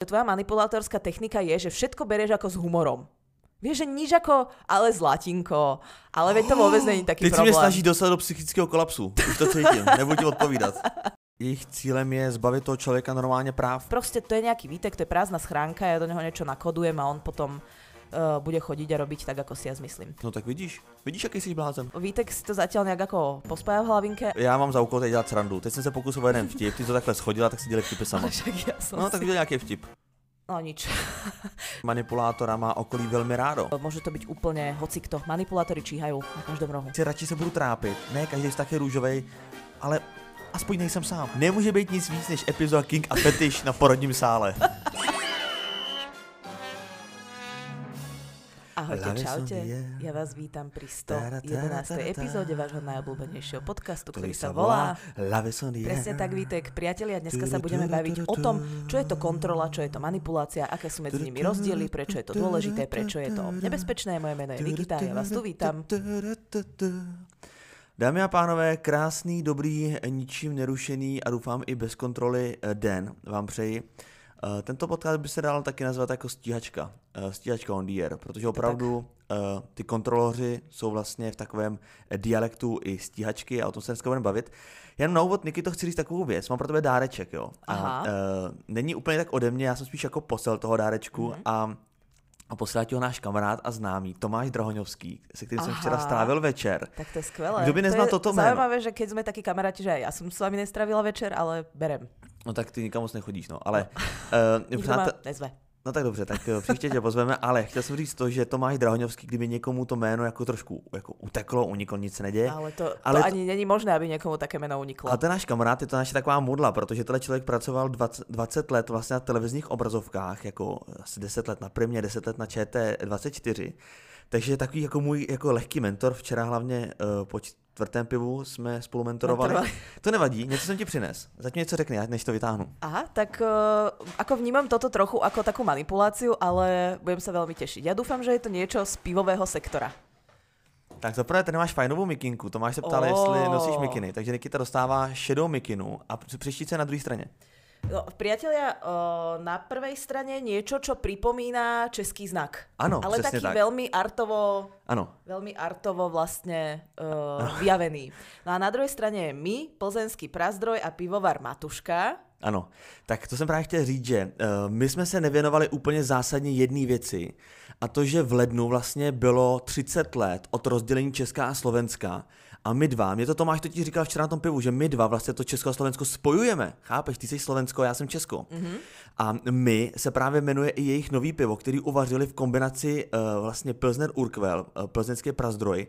Tvoja manipulátorská technika je, že všetko berieš ako s humorom. Vieš, že nič ako, ale zlatinko. Ale veď to vôbec není taký Teď problém. mě snaží dostat do psychického kolapsu. Už to cítím, nebudu ti odpovídat. Jejich cílem je zbavit toho člověka normálně práv. Proste to je nejaký výtek, to je prázdna schránka, ja do neho niečo nakodujem a on potom uh, bude chodiť a robiť tak, ako si ja zmyslím. No tak vidíš, vidíš, jaký jsi blázen. Vítek si to zatiaľ nejak ako pospája v hlavinke. Já mám za úkol teď dělat srandu. Teď jsem se pokusil o jeden vtip, ty to takhle schodila, tak si dělej vtipy sama. Však ja som No tak si... nějaký vtip. No nič. Manipulátora má okolí velmi rádo. Môže to byť úplne hocikto. Manipulátori číhajú na každom rohu. Si radši se budu trápit. Ne, každý je růžovej, ale aspoň nejsem sám. Nemůže být nic víc než epizoda King a Fetish na porodním sále. Ahojte, čaute. Ja vás vítam pri Ta-ra, ta-ra, 111. ta-ra, epizóde vášho najobľúbenejšieho podcastu, Ktorý sa volá... Presne tak, Vítek. Priatelia, dneska sa budeme baviť o tom, čo je to kontrola, čo je to manipulácia, aké sú medzi nimi rozdiely, prečo je to dôležité, prečo je to nebezpečné. Moje meno je Nikita, ja vás tu vítam. Dámy a pánové, krásný, dobrý, ničím nerušený a doufám i bez kontroly eh, den vám přeji. Eh, Tento podcast by se dal taky nazvat jako stíhačka, eh, stíhačka on the air, protože opravdu eh, ty kontroloři jsou vlastně v takovém dialektu i stíhačky a o tom se dneska budeme bavit. Jen na úvod, Niky, to chci říct takovou věc, mám pro tebe dáreček, jo. Aha. A, uh, není úplně tak ode mě, já jsem spíš jako posel toho dárečku Mhm. a a poslal ti ho náš kamarád a známý Tomáš Drahoňovský, se kterým jsem včera strávil večer. Tak to je skvelé. Kto by neznal to toto meno? Zaujímavé, že keď sme takí kamaráti, že aj ja som s vami nestravila večer, ale berem. No tak ty nikam moc nechodíš, no, ale... Uh, Nikto ma nezve. No tak dobře, tak eh, příště tě pozveme, ale chtěl jsem říct to, že Tomáš Drahoňovský, kdyby někomu to jméno jako trošku jako uteklo, uniklo, nic se neděje. Ale to, Ale to- ani není možné, aby niekomu také meno uniklo. A ten náš kamarád je to naše taková modla, protože tenhle člověk pracoval 20, 20 let vlastně na televizních obrazovkách, jako asi 10 let na Primě, 10 let na ČT24. Takže takový jako můj jako lehký mentor. Včera hlavně uh, po čtvrtém pivu jsme spolu mentorovali. Mentorovali. To nevadí, něco jsem ti přines. Zatím něco řekni, než to vytáhnu. Aha, tak uh, ako vnímam toto trochu ako takú manipuláciu, ale budem sa veľmi tešiť. Ja dúfam, že je to niečo z pivového sektora. Tak zaprvé tady máš fajnovou mikinku, Tomáš se ptal, Oh. jestli nosíš mikiny, takže Nikita dostává šedou mikinu a přeštice na druhé straně. No, priatelia, uh, na prvej strane niečo, čo pripomína český znak. Áno, Ale taký tak. veľmi artovo, Ano, veľmi artovo vlastne uh, vyjavený. No a na druhej strane je my, plzenský prazdroj a pivovar Matuška. Ano, tak to jsem právě chtěl říct, že uh, my jsme se nevěnovali úplně zásadně jedné věci a to, že v lednu vlastně bylo 30 let od rozdělení Česká a Slovenska a my dva, mě to Tomáš totiž říkal včera na tom pivu, že my dva vlastně to Česko a Slovensko spojujeme, chápeš, ty jsi Slovensko, já jsem Česko. Mm-hmm. A my se právě jmenuje i jejich nový pivo, který uvařili v kombinaci uh, vlastně Pilsner Urquell, uh, plzeňský prazdroj,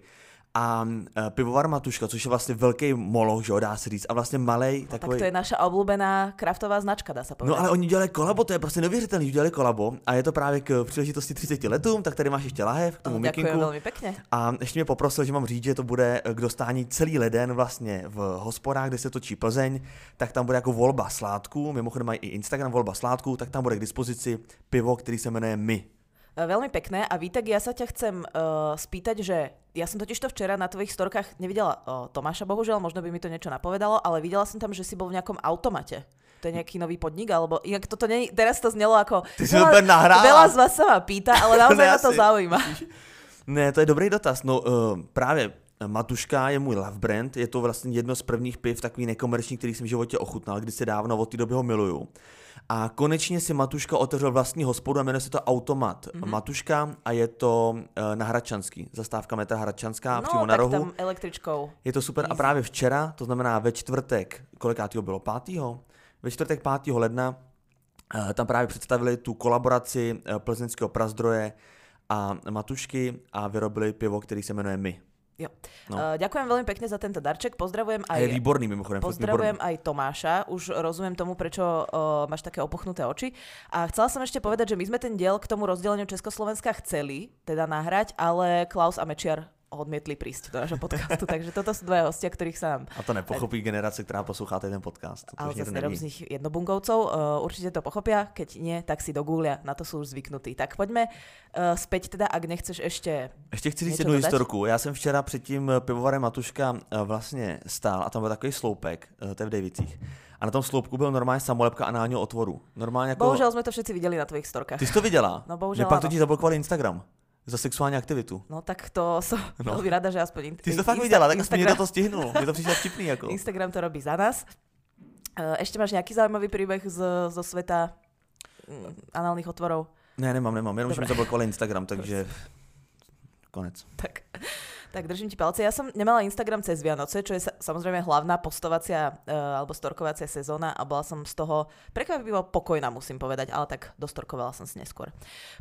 a uh, pivovar Matuška, což je vlastně velký moloch, že dá se říct, a vlastně malej Tak takový... to je naša obľúbená kraftová značka, dá sa povedať. No ale oni udělali kolabo, to je prostě neuvěřitelný, udělali kolabo a je to právě k příležitosti 30 letům, tak tady máš ještě lahev k tomu Ďakujem mikinku. veľmi pekne. A ještě mě poprosil, že mám říct, že to bude k dostání celý leden vlastně v hospodách, kde se točí Plzeň, tak tam bude jako volba sládků, mimochodem mají i Instagram volba sládků, tak tam bude k dispozici pivo, který se jmenuje My. E, Veľmi pekné a Vítek, ja sa ťa chcem uh, spýtať, že ja som totiž to včera na tvojich storkách nevidela uh, Tomáša, bohužiaľ, možno by mi to niečo napovedalo, ale videla som tam, že si bol v nejakom automate. To je nejaký nový podnik, alebo jak toto nie, teraz to znelo ako... Ty si to úplne nahrála. Veľa z vás sa ma pýta, ale naozaj Ne, ma to zaujíma. Ne, to je dobrý dotaz. No uh, právě Matuška je můj love brand, je to vlastně jedno z prvních piv, takový nekomerční, který jsem v životě ochutnal, když se dávno od té doby ho miluju. A konečně si Matuška otevřel vlastní hospodu a jmenuje se to Automat mm-hmm. Matuška a je to uh, na Hradčanský, zastávka metra Hradčanská, přímo No, na tak rohu. tam električkou. Je to super a Easy. právě včera, to znamená ve čtvrtek, kolikátýho bylo? Pátýho? Ve čtvrtek 5. ledna eh, tam právě představili tu kolaboraci eh, plzeňského prazdroje a Matušky a vyrobili pivo, který se jmenuje My. Jo. No. Uh, ďakujem veľmi pekne za tento darček, pozdravujem A je aj výborný mimochodem. Pozdravujem výborný. aj Tomáša, už rozumiem tomu, prečo uh, máš také opuchnuté oči. A chcela som ešte povedať, že my sme ten diel k tomu rozdeleniu Československa chceli teda nahrať, ale Klaus a Mečiar odmietli prísť do nášho podcastu, takže toto sú dvaja hostia, ktorých sa A to nepochopí generace, která poslouchá ten podcast. To ale zase nerob z nich jednobunkovcov. Uh, určite to pochopia, keď nie, tak si dogúlia, na to sú už zvyknutí. Tak poďme uh, späť teda, ak nechceš ešte... Ještě chci říct jednu historku. Já jsem včera před tím pivovarem Matuška eh, vlastně stál a tam byl takový sloupek, eh, to je v Davicích. a na tom sloupku byl normálně samolepka análního otvoru. Normálně jako... Bohužel jsme to všetci viděli na tvojich storkách. Ty jsi to viděla? No bohužel Mě pak áno. totiž zablokovali Instagram za sexuální aktivitu. No tak to som No. veľmi rada, že aspoň in- Ty jsi to fakt Insta- viděla, tak aspoň Instagram, někdo to stihnul. Mně to přišlo vtipný jako. Instagram to robí za nás. Uh, ešte máš nejaký zaujímavý príbeh z, zo sveta mm, análnych otvorov? Ne, nemám, nemám, jenom Dobre. zablokovali Instagram, takže konec. Tak, tak držím ti palce. Ja som nemala Instagram cez Vianoce, čo je sa, samozrejme hlavná postovacia uh, alebo storkovacia sezóna a bola som z toho prekvapivo pokojná, musím povedať, ale tak dostorkovala som si neskôr.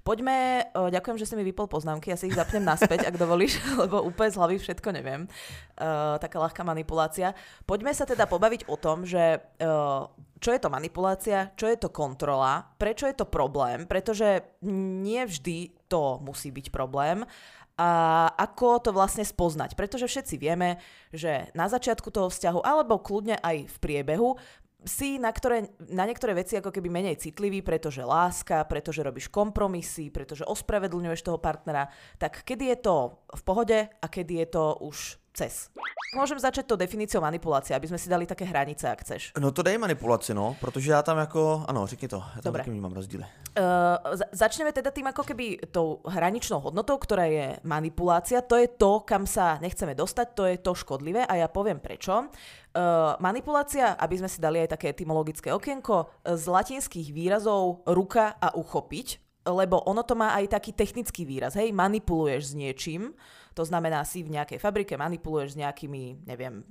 Poďme, uh, ďakujem, že si mi vypol poznámky, ja si ich zapnem naspäť, ak dovolíš, lebo úplne z hlavy všetko neviem. Uh, taká ľahká manipulácia. Poďme sa teda pobaviť o tom, že uh, čo je to manipulácia, čo je to kontrola, prečo je to problém, pretože nie vždy to musí byť problém a ako to vlastne spoznať. Pretože všetci vieme, že na začiatku toho vzťahu, alebo kľudne aj v priebehu, si na, ktoré, na niektoré veci ako keby menej citlivý, pretože láska, pretože robíš kompromisy, pretože ospravedlňuješ toho partnera, tak kedy je to v pohode a kedy je to už cez. Môžem začať tou definíciou manipulácie, aby sme si dali také hranice, ak chceš. No to dej manipulaci, no, protože já tam jako, ano, řekni to, já tam Dobre. taky vnímám rozdíly. Uh, za- začneme teda tým ako keby tou hraničnou hodnotou, ktorá je manipulácia. To je to, kam sa nechceme dostať, to je to škodlivé a ja poviem prečo. Uh, manipulácia, aby sme si dali aj také etymologické okienko, z latinských výrazov ruka a uchopiť, lebo ono to má aj taký technický výraz, hej, manipuluješ s niečím, to znamená si v nejakej fabrike manipuluješ s nejakými, neviem,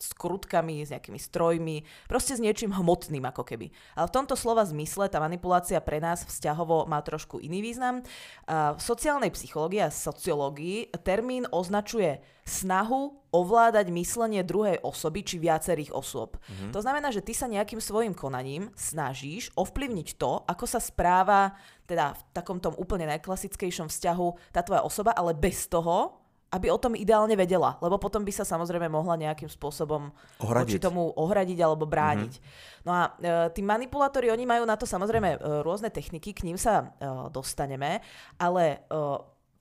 mm, skrutkami, s nejakými strojmi, proste s niečím hmotným ako keby. Ale v tomto slova zmysle tá manipulácia pre nás vzťahovo má trošku iný význam. V sociálnej psychológii a sociológii termín označuje snahu ovládať myslenie druhej osoby či viacerých osôb. Mm-hmm. To znamená, že ty sa nejakým svojim konaním snažíš ovplyvniť to, ako sa správa teda v takom tom úplne najklasickejšom vzťahu tá tvoja osoba, ale bez toho, aby o tom ideálne vedela, lebo potom by sa samozrejme mohla nejakým spôsobom voči Ohradiť. tomu ohradiť alebo brániť. Mm-hmm. No a e, tí manipulátori, oni majú na to samozrejme e, rôzne techniky, k ním sa e, dostaneme, ale e,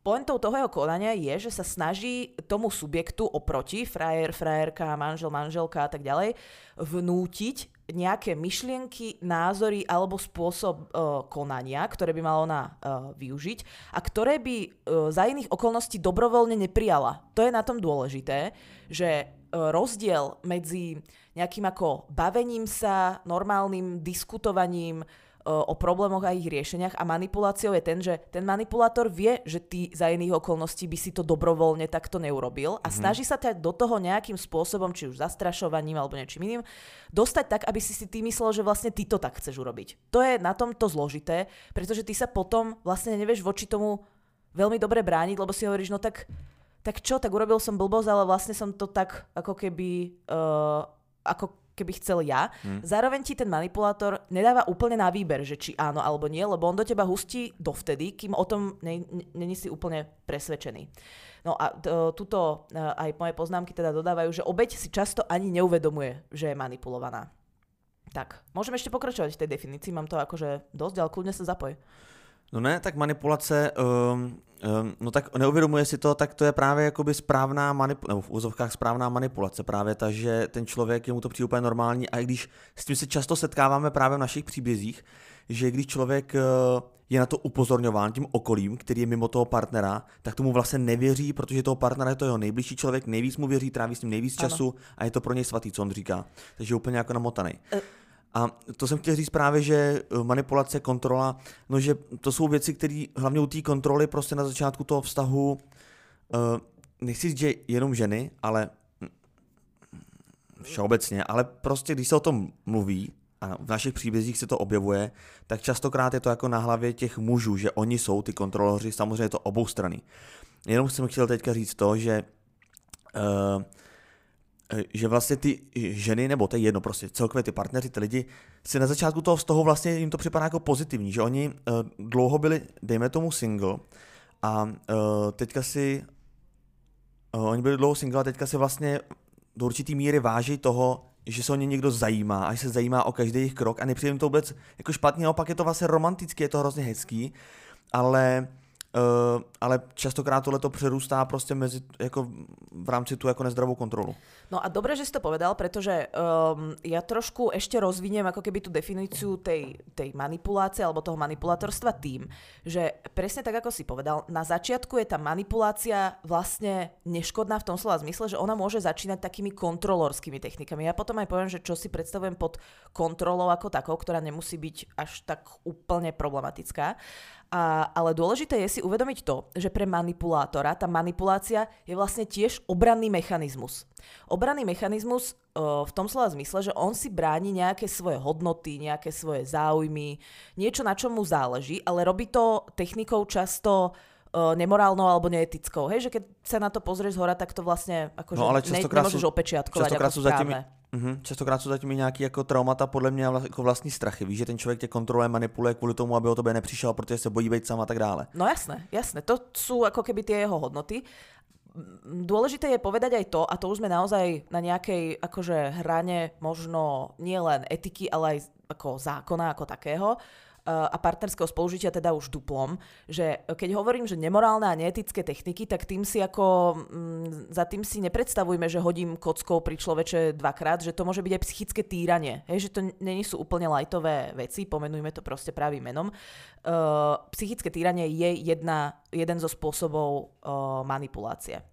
pointou toho jeho konania je, že sa snaží tomu subjektu oproti, frajer, frajerka, manžel, manželka a tak ďalej, vnútiť nejaké myšlienky, názory alebo spôsob e, konania, ktoré by mala ona e, využiť a ktoré by e, za iných okolností dobrovoľne neprijala. To je na tom dôležité, že e, rozdiel medzi nejakým ako bavením sa, normálnym diskutovaním, o problémoch a ich riešeniach a manipuláciou je ten, že ten manipulátor vie, že ty za iných okolností by si to dobrovoľne takto neurobil a mm-hmm. snaží sa ťa do toho nejakým spôsobom, či už zastrašovaním alebo niečím iným, dostať tak, aby si si ty myslel, že vlastne ty to tak chceš urobiť. To je na tomto zložité, pretože ty sa potom vlastne nevieš voči tomu veľmi dobre brániť, lebo si hovoríš, no tak, tak čo, tak urobil som blbosť, ale vlastne som to tak ako keby... Uh, ako keby chcel ja. Hmm. Zároveň ti ten manipulátor nedáva úplne na výber, že či áno alebo nie, lebo on do teba hustí dovtedy, kým o tom není ne, si úplne presvedčený. No a t- tuto aj moje poznámky teda dodávajú, že obeď si často ani neuvedomuje, že je manipulovaná. Tak, môžeme ešte pokračovať v tej definícii, mám to akože dosť, ale kľudne sa zapoj. No ne, tak manipulace, um, um, no tak neuvědomuje si to, tak to je právě jakoby správná manipulace, nebo v úzovkách správná manipulace, právě ta, že ten člověk, je mu to přijde úplně normální a i když s tím se často setkáváme právě v našich příbězích, že když člověk uh, je na to upozorňován tím okolím, který je mimo toho partnera, tak tomu vlastně nevěří, protože toho partnera je to jeho nejbližší člověk, nejvíc mu věří, tráví s ním nejvíc času ano. a je to pro něj svatý, co on říká. Takže je úplně jako namotaný. Uh. A to jsem chtěl říct právě, že manipulace, kontrola, no že to jsou věci, které hlavně u té kontroly prostě na začátku toho vztahu, uh, nechci říct, že jenom ženy, ale všeobecně, ale prostě když se o tom mluví a v našich příbězích se to objevuje, tak častokrát je to jako na hlavě těch mužů, že oni jsou ty kontroloři, samozřejmě je to obou strany. Jenom jsem chtěl teďka říct to, že uh, že vlastně ty ženy, nebo to je jedno, prostě celkově ty partneři, ty lidi, si na začátku toho vztahu vlastně jim to připadá jako pozitivní, že oni uh, dlouho byli, dejme tomu, single a teďka si, oni byli dlouho single a teďka si vlastně do určitý míry váží toho, že se o ně někdo zajímá a že se zajímá o každý jejich krok a nepřijde jim to vůbec jako špatně, naopak je to vlastně romantické, je to hrozně hezký, ale Uh, ale častokrát tohle to přerůstá prostě mezi, jako v rámci tu jako nezdravou kontrolu. No a dobre, že si to povedal, pretože um, ja trošku ešte rozviniem ako keby tú definíciu tej, tej manipulácie alebo toho manipulátorstva tým, že presne tak, ako si povedal, na začiatku je tá manipulácia vlastne neškodná v tom slova zmysle, že ona môže začínať takými kontrolorskými technikami. Ja potom aj poviem, že čo si predstavujem pod kontrolou ako takou, ktorá nemusí byť až tak úplne problematická. A, ale dôležité je si uvedomiť to, že pre manipulátora tá manipulácia je vlastne tiež obranný mechanizmus. Obranný mechanizmus uh, v tom slova zmysle, že on si bráni nejaké svoje hodnoty, nejaké svoje záujmy, niečo na čom mu záleží, ale robí to technikou často nemorálnou alebo neetickou. Hej, že keď sa na to pozrieš z hora, tak to vlastne akože No, ale ne, nemôžeš sú- opečiatkovať ako sú za tými- správne. Mhm. Častokrát jsou zatím i nějaký jako traumata, podle mě jako vlastní strachy. Víš, že ten člověk tě kontroluje, manipuluje kvůli tomu, aby o tebe nepřišel, protože se bojí být sám a tak dále. No jasné, jasné. To sú ako keby tie jeho hodnoty. Dôležité je povedať aj to, a to už sme naozaj na nejakej akože hrane možno nie len etiky, ale aj ako zákona ako takého eh, a partnerského spolužitia teda už duplom, že keď hovorím, že nemorálne a neetické techniky, tak tým si ako, mm, za tým si nepredstavujme, že hodím kockou pri človeče dvakrát, že to môže byť aj psychické týranie, hej, že to nie sú úplne lajtové veci, pomenujme to proste pravým menom. Uh, psychické týranie je jedna, jeden zo spôsobov uh, manipulácie.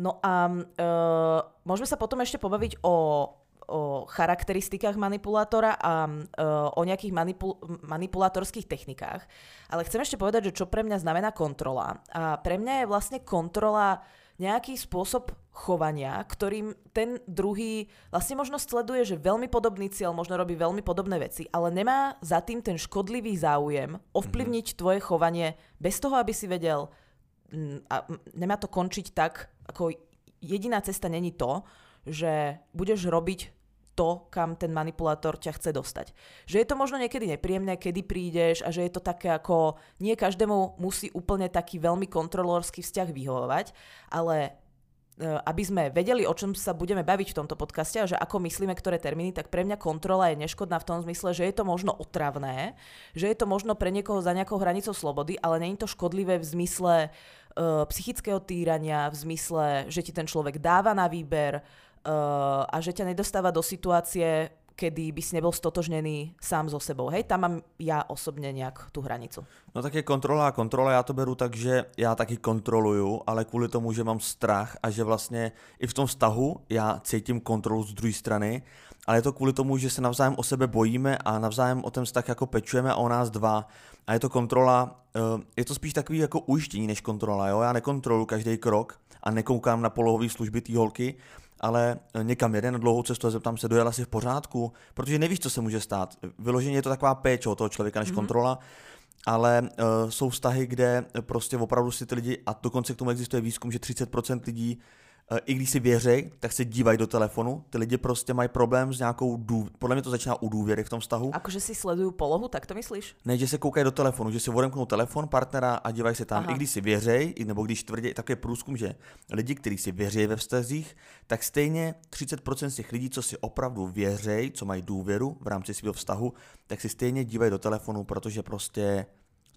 No a uh, môžeme sa potom ešte pobaviť o o charakteristikách manipulátora a uh, o nejakých manipul- manipulátorských technikách. Ale chcem ešte povedať, že čo pre mňa znamená kontrola. A pre mňa je vlastne kontrola nejaký spôsob chovania, ktorým ten druhý vlastne možno sleduje, že veľmi podobný cieľ, možno robí veľmi podobné veci, ale nemá za tým ten škodlivý záujem ovplyvniť mm-hmm. tvoje chovanie bez toho, aby si vedel, a nemá to končiť tak, ako jediná cesta není to, že budeš robiť to, kam ten manipulátor ťa chce dostať. Že je to možno niekedy nepríjemné, kedy prídeš a že je to také ako, nie každému musí úplne taký veľmi kontrolórsky vzťah vyhovovať, ale e, aby sme vedeli, o čom sa budeme baviť v tomto podcaste a že ako myslíme ktoré termíny, tak pre mňa kontrola je neškodná v tom zmysle, že je to možno otravné, že je to možno pre niekoho za nejakou hranicou slobody, ale je to škodlivé v zmysle uh, psychického týrania, v zmysle, že ti ten človek dáva na výber uh, a že ťa nedostáva do situácie, kedy by si nebol stotožnený sám so sebou. Hej, tam mám ja osobne nejak tú hranicu. No tak je kontrola a kontrola, já to beru tak, že já taky kontroluju, ale kvůli tomu, že mám strach a že vlastně i v tom vztahu já cítím kontrolu z druhé strany, ale je to kvůli tomu, že se navzájem o sebe bojíme a navzájem o ten vztah jako pečujeme a o nás dva. A je to kontrola, eh, je to spíš takový jako ujištění než kontrola, jo? Já nekontroluji každý krok a nekoukám na polohové služby té holky, ale eh, někam jede na dlouhou cestu a zeptám se, dojela si v pořádku, protože nevíš, co se může stát. Vyloženě je to taková péče o toho člověka než mm-hmm. kontrola, ale uh, jsou vztahy, kde prostě opravdu si ty lidi, a dokonce k tomu existuje výzkum, že 30% lidí, i když si věří, tak se dívají do telefonu. Ty lidi prostě mají problém s nějakou, dů... podle mě to začíná u důvěry v tom vztahu. Akože si sledujú polohu, tak to myslíš? Ne, že se koukají do telefonu, že si odemknou telefon partnera a dívají se tam. Aha. I když si věřej, i- nebo když tvrdí, tak je průzkum, že lidi, kteří si věří ve vztazích, tak stejně 30% z těch lidí, co si opravdu věřej, co mají důvěru v rámci svého vztahu, tak si stejně dívají do telefonu, protože prostě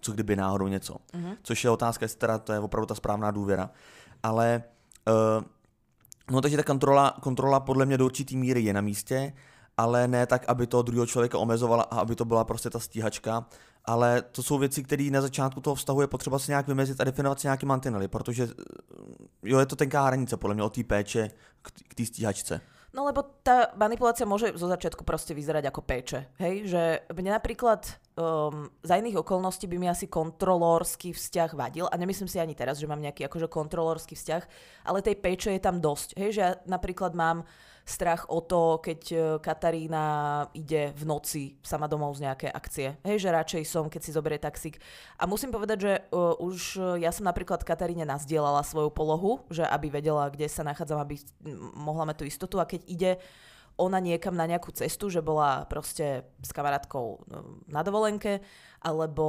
co kdyby náhodou něco. Mm-hmm. Což je otázka, jestli teda to je opravdu ta správná důvěra. Ale uh, No takže ta kontrola, kontrola podle mě do určitý míry je na místě, ale ne tak, aby to druhého člověka omezovala a aby to byla prostě ta stíhačka, ale to jsou věci, které na začátku toho vztahu je potřeba si nějak vymezit a definovat si nějaký mantinely, protože eh, jo, je to tenká hranice podle mě od té péče k té stíhačce. No lebo tá manipulácia môže zo začiatku proste vyzerať ako péče. Hej, že mne napríklad um, za iných okolností by mi asi kontrolórsky vzťah vadil a nemyslím si ani teraz, že mám nejaký akože kontrolórsky vzťah, ale tej péče je tam dosť. Hej, že ja napríklad mám strach o to, keď e, Katarína ide v noci sama domov z nejaké akcie. Hej, že radšej som, keď si zoberie taxík. A musím povedať, že uh, už uh, ja som napríklad Kataríne nazdielala svoju polohu, že aby vedela, kde sa nachádzam, aby mohla mať tú istotu. A keď ide ona niekam na nejakú cestu, že bola proste s kamarátkou no, na dovolenke, alebo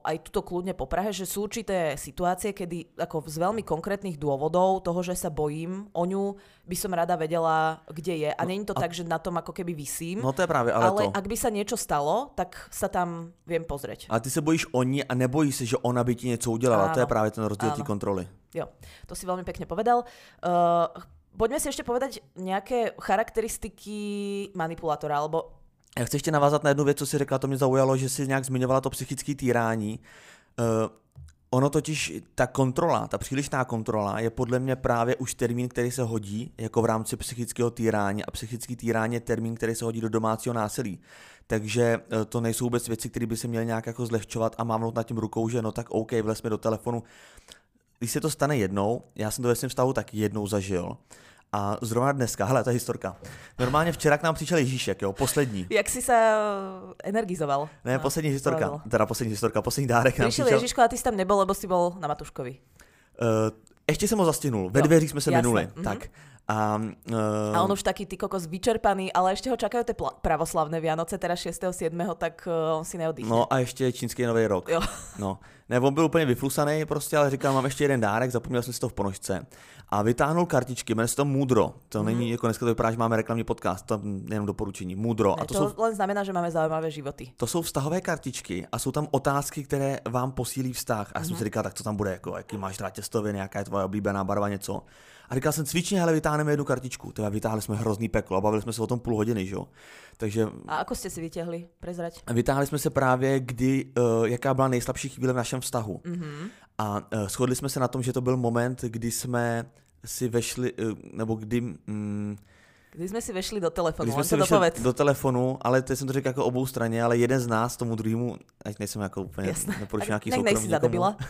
aj tuto kľudne po Prahe, že sú určité situácie, kedy ako z veľmi konkrétnych dôvodov toho, že sa bojím o ňu, by som rada vedela, kde je. A no, není to a... tak, že na tom ako keby vysím. No to je práve, ale, ale to... ak by sa niečo stalo, tak sa tam viem pozrieť. A ty sa bojíš o ní a nebojíš sa, že ona by ti niečo udelala. Áno. To je práve ten rozdiel tej kontroly. Jo, to si veľmi pekne povedal. Uh, poďme si ešte povedať nejaké charakteristiky manipulátora, alebo já chci ještě navázat na jednu věc, co si řekla, to mě zaujalo, že si nějak zmiňovala to psychické týrání. Uh, ono totiž, ta kontrola, ta přílišná kontrola je podle mě právě už termín, který se hodí jako v rámci psychického týrání a psychický týrání je termín, který se hodí do domácího násilí. Takže uh, to nejsou vůbec věci, které by se měly nějak jako zlehčovat a mávnout nad tím rukou, že no tak OK, vlezme do telefonu. Když se to stane jednou, já jsem to ve svém vztahu tak jednou zažil, a zrovna dneska, hele, to je historka. Normálně včera k nám přišel Ježíšek, jo, poslední. Jak jsi se eh, energizoval? Ne, no, poslední historka, to teda poslední historka, poslední dárek nám přišel. Ježíško a ty jsi tam nebyl, lebo jsi byl na Matuškovi. Uh, ještě jsem ho zastihnul, ve dveřích jsme se Jasne. minuli. Mm-hmm. Tak, a, uh... a on už taký ty kokos vyčerpaný, ale ešte ho čakajú tie pravoslavné Vianoce, teraz 6.7., tak uh, on si neoddychne. No a ešte čínsky nový rok. Jo. No. Ne, on byl úplně vyflusaný prostě, ale říkal, mám ještě jeden dárek, zapomněl jsem si to v ponožce. A vytáhnul kartičky, jmenuje se to Moodro. To mm. není, jako dneska to vypadá, že máme reklamní podcast, to jenom doporučení. Moodro. Ne, a to, to jsou, len znamená, že máme zaujímavé životy. To jsou vztahové kartičky a jsou tam otázky, které vám posílí vztah. A já mm. jsem si říkal, tak co tam bude, jako, jaký máš rád těstově, nějaká je tvoje oblíbená barva, něco. A říkal jsem cvičně, ale vytáhneme jednu kartičku. Teda vytáhli jsme hrozný peklo a bavili jsme se o tom půl hodiny, že jo. Takže... A ako jste si vytěhli? Prezrať. Vytáhli jsme se právě, kdy, uh, jaká byla nejslabší chvíle v našem vztahu. Mm-hmm. A uh, shodli jsme se na tom, že to byl moment, kdy jsme si vešli, uh, nebo kdy... Um, Kdy jsme si vešli do telefonu, Když jsme si dopověd. do telefonu, ale to jsem to řekl jako obou straně, ale jeden z nás tomu druhému, ať nejsem jako úplně, neporučil nějaký soukromí. Nejsi zadebila.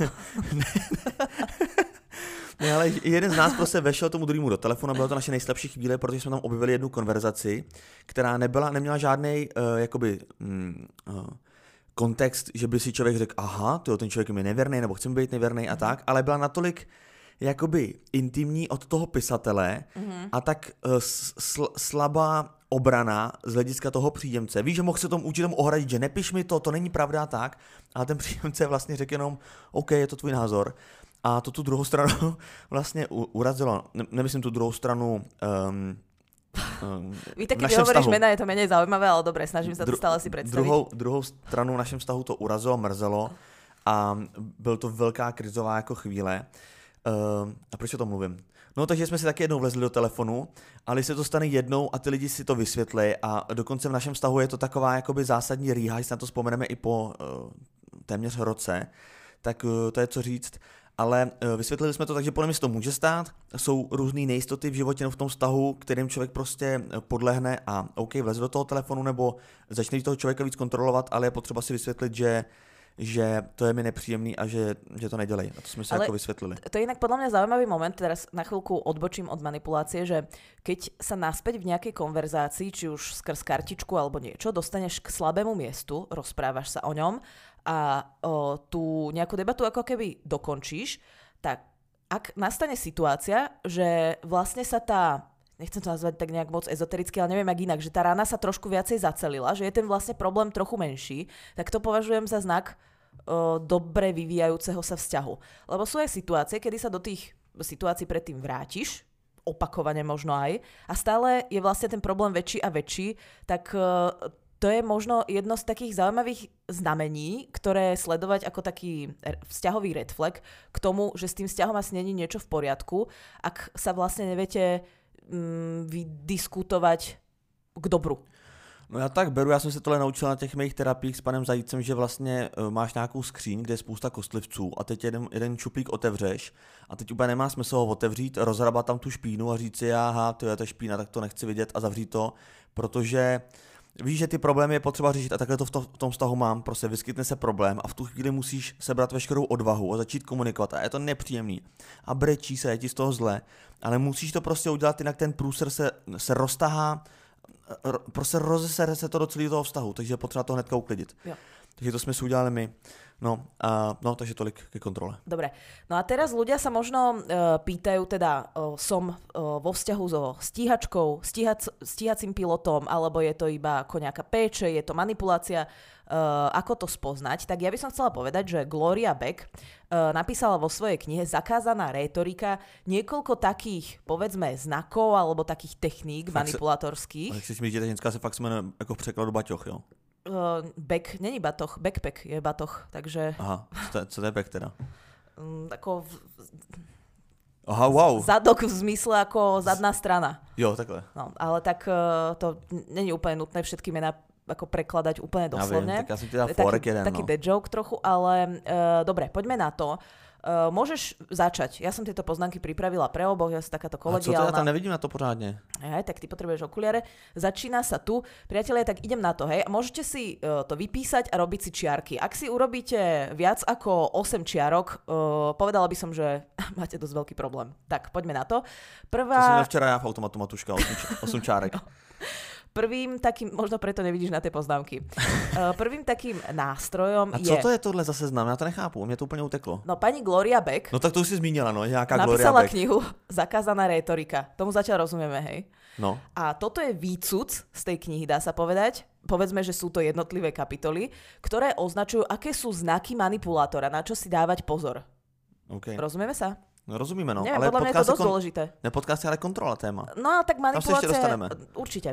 Ne, ale jeden z nás prostě vešel tomu druhému do telefonu, bylo to naše nejslabší chvíle, protože jsme tam objevili jednu konverzaci, která nebyla, neměla žádný uh, jakoby, mm, uh, kontext, že by si člověk řekl, aha, tyjo, ten člověk je mi nevěrný, nebo chcem být nevěrný a tak, ale byla natolik jakoby intimní od toho pisatele mm-hmm. a tak uh, sl- slabá obrana z hlediska toho příjemce. Víš, že mohl se tomu učitelům ohradit, že nepiš mi to, to není pravda tak, ale ten příjemce vlastně řekl jenom, OK, je to tvůj názor. A to tu druhou stranu vlastně urazilo, ne, nemyslím tu druhou stranu um, Um, Víte, keď hovoríš vztahu, mena, je to menej zaujímavé, ale dobre, snažím sa to stále si představit. Druhou, druhou stranu v našem vztahu to urazilo, mrzelo a byl to velká krizová jako chvíle. Uh, a proč o tom mluvím? No takže jsme si taky jednou vlezli do telefonu, ale se to stane jednou a ty lidi si to vysvětlí a dokonce v našem vztahu je to taková jakoby zásadní rýha, jestli na to vzpomeneme i po uh, téměř roce, tak uh, to je co říct ale eh, vysvětlili jsme to tak, že podle mě se to může stát. Jsou různé nejistoty v životě nebo v tom vztahu, kterým člověk prostě eh, podlehne a OK, vleze do toho telefonu nebo začne toho člověka víc kontrolovat, ale je potřeba si vysvětlit, že že to je mi nepříjemný a že, že to nedělej. A to jsme Ale jako vysvětlili. To je inak podľa mňa zaujímavý moment, teraz na chvíľku odbočím od manipulácie, že keď sa naspäť v nejakej konverzácii, či už skrz kartičku alebo niečo, dostaneš k slabému miestu, rozprávaš sa o ňom a o, tú nejakú debatu ako keby dokončíš, tak ak nastane situácia, že vlastne sa tá nechcem to nazvať tak nejak moc ezotericky, ale neviem jak inak, že tá rána sa trošku viacej zacelila, že je ten vlastne problém trochu menší, tak to považujem za znak o, dobre vyvíjajúceho sa vzťahu. Lebo sú aj situácie, kedy sa do tých situácií predtým vrátiš, opakovane možno aj, a stále je vlastne ten problém väčší a väčší, tak to je možno jedno z takých zaujímavých znamení, ktoré sledovať ako taký vzťahový red flag k tomu, že s tým vzťahom asi není niečo v poriadku, ak sa vlastne neviete mm, vydiskutovať k dobru. No já tak beru, já jsem se tohle naučil na těch mých terapiích s panem Zajícem, že vlastně uh, máš nějakou skříň, kde je spousta kostlivců a teď jeden, jeden čuplík otevřeš a teď úplně nemá smysl ho otevřít, rozhrabat tam tu špínu a říct si, aha, to je ta špína, tak to nechci vidět a zavřít to, protože víš, že ty problémy je potřeba řešit a takhle to v, to v tom vztahu mám, prostě vyskytne se problém a v tu chvíli musíš sebrat veškerou odvahu a začít komunikovat a je to nepříjemný a brečí se, je ti z toho zle, ale musíš to prostě udělat, jinak ten průser se, se roztahá, prostě rozesere se to do celého toho vztahu, takže je potřeba to hnedka uklidit. Jo. Takže to jsme si udělali my. No, a, no, takže tolik ke kontrole. Dobre. No a teraz ľudia sa možno uh, pýtajú, teda uh, som uh, vo vzťahu so stíhačkou, stíhac, stíhacím pilotom, alebo je to iba ako nejaká péče, je to manipulácia, uh, ako to spoznať. Tak ja by som chcela povedať, že Gloria Beck uh, napísala vo svojej knihe Zakázaná rétorika niekoľko takých, povedzme, znakov alebo takých techník manipulátorských. Tak si myslíte, že ženská se fakt se jmenuje jako v překladu Baťoch, jo? Uh, back, není batoh, backpack je batoh, takže Aha, co co to je back teda? um, ako v, Aha, wow. zadok v zmysle ako zadná strana. Jo, takhle. No, ale tak uh, to není úplne nutné všetky mená ako prekladať úplne doslovne. tak jsem ti dal To je forek taký, jeden, taký no. joke trochu, ale uh, dobre, poďme na to. Uh, môžeš začať. Ja som tieto poznámky pripravila pre oboch, ja som takáto A co to, já kolegiálna. tam nevidím na to pořádně. Aj, tak ty potrebuješ okuliare. Začína sa tu. Priatelia, tak idem na to, hej. Môžete si uh, to vypísať a robiť si čiarky. Ak si urobíte viac ako 8 čiarok, uh, povedala by som, že máte dosť veľký problém. Tak, poďme na to. To Prvá, měl včera já v automatu Matuška, 8, č- 8 čárek. prvým takým, možno preto nevidíš na tie poznámky, uh, prvým takým nástrojom A je... co to je tohle za seznam? Já to nechápu, mě to úplně uteklo. No pani Gloria Beck No tak to už si zmínila, no, nějaká Gloria napísala Beck. knihu Zakázaná rétorika. Tomu zatiaľ rozumieme, hej. No, A toto je výcuc z tej knihy, dá sa povedať. Povedzme, že sú to jednotlivé kapitoly, ktoré označujú, aké sú znaky manipulátora, na čo si dávať pozor. OK. Rozumieme sa? No, rozumíme, no. Neviem, ale podľa mňa je to dosť kon... dôležité. ne, podcast je ale kontrola téma. No tak Tam sa ešte dostaneme. Určite.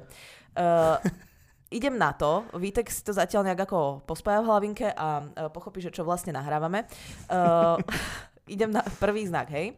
Uh, idem na to. Vítek si to zatiaľ nejak ako pospája v hlavinke a uh, pochopí, že čo vlastne nahrávame. Uh, idem na prvý znak, hej.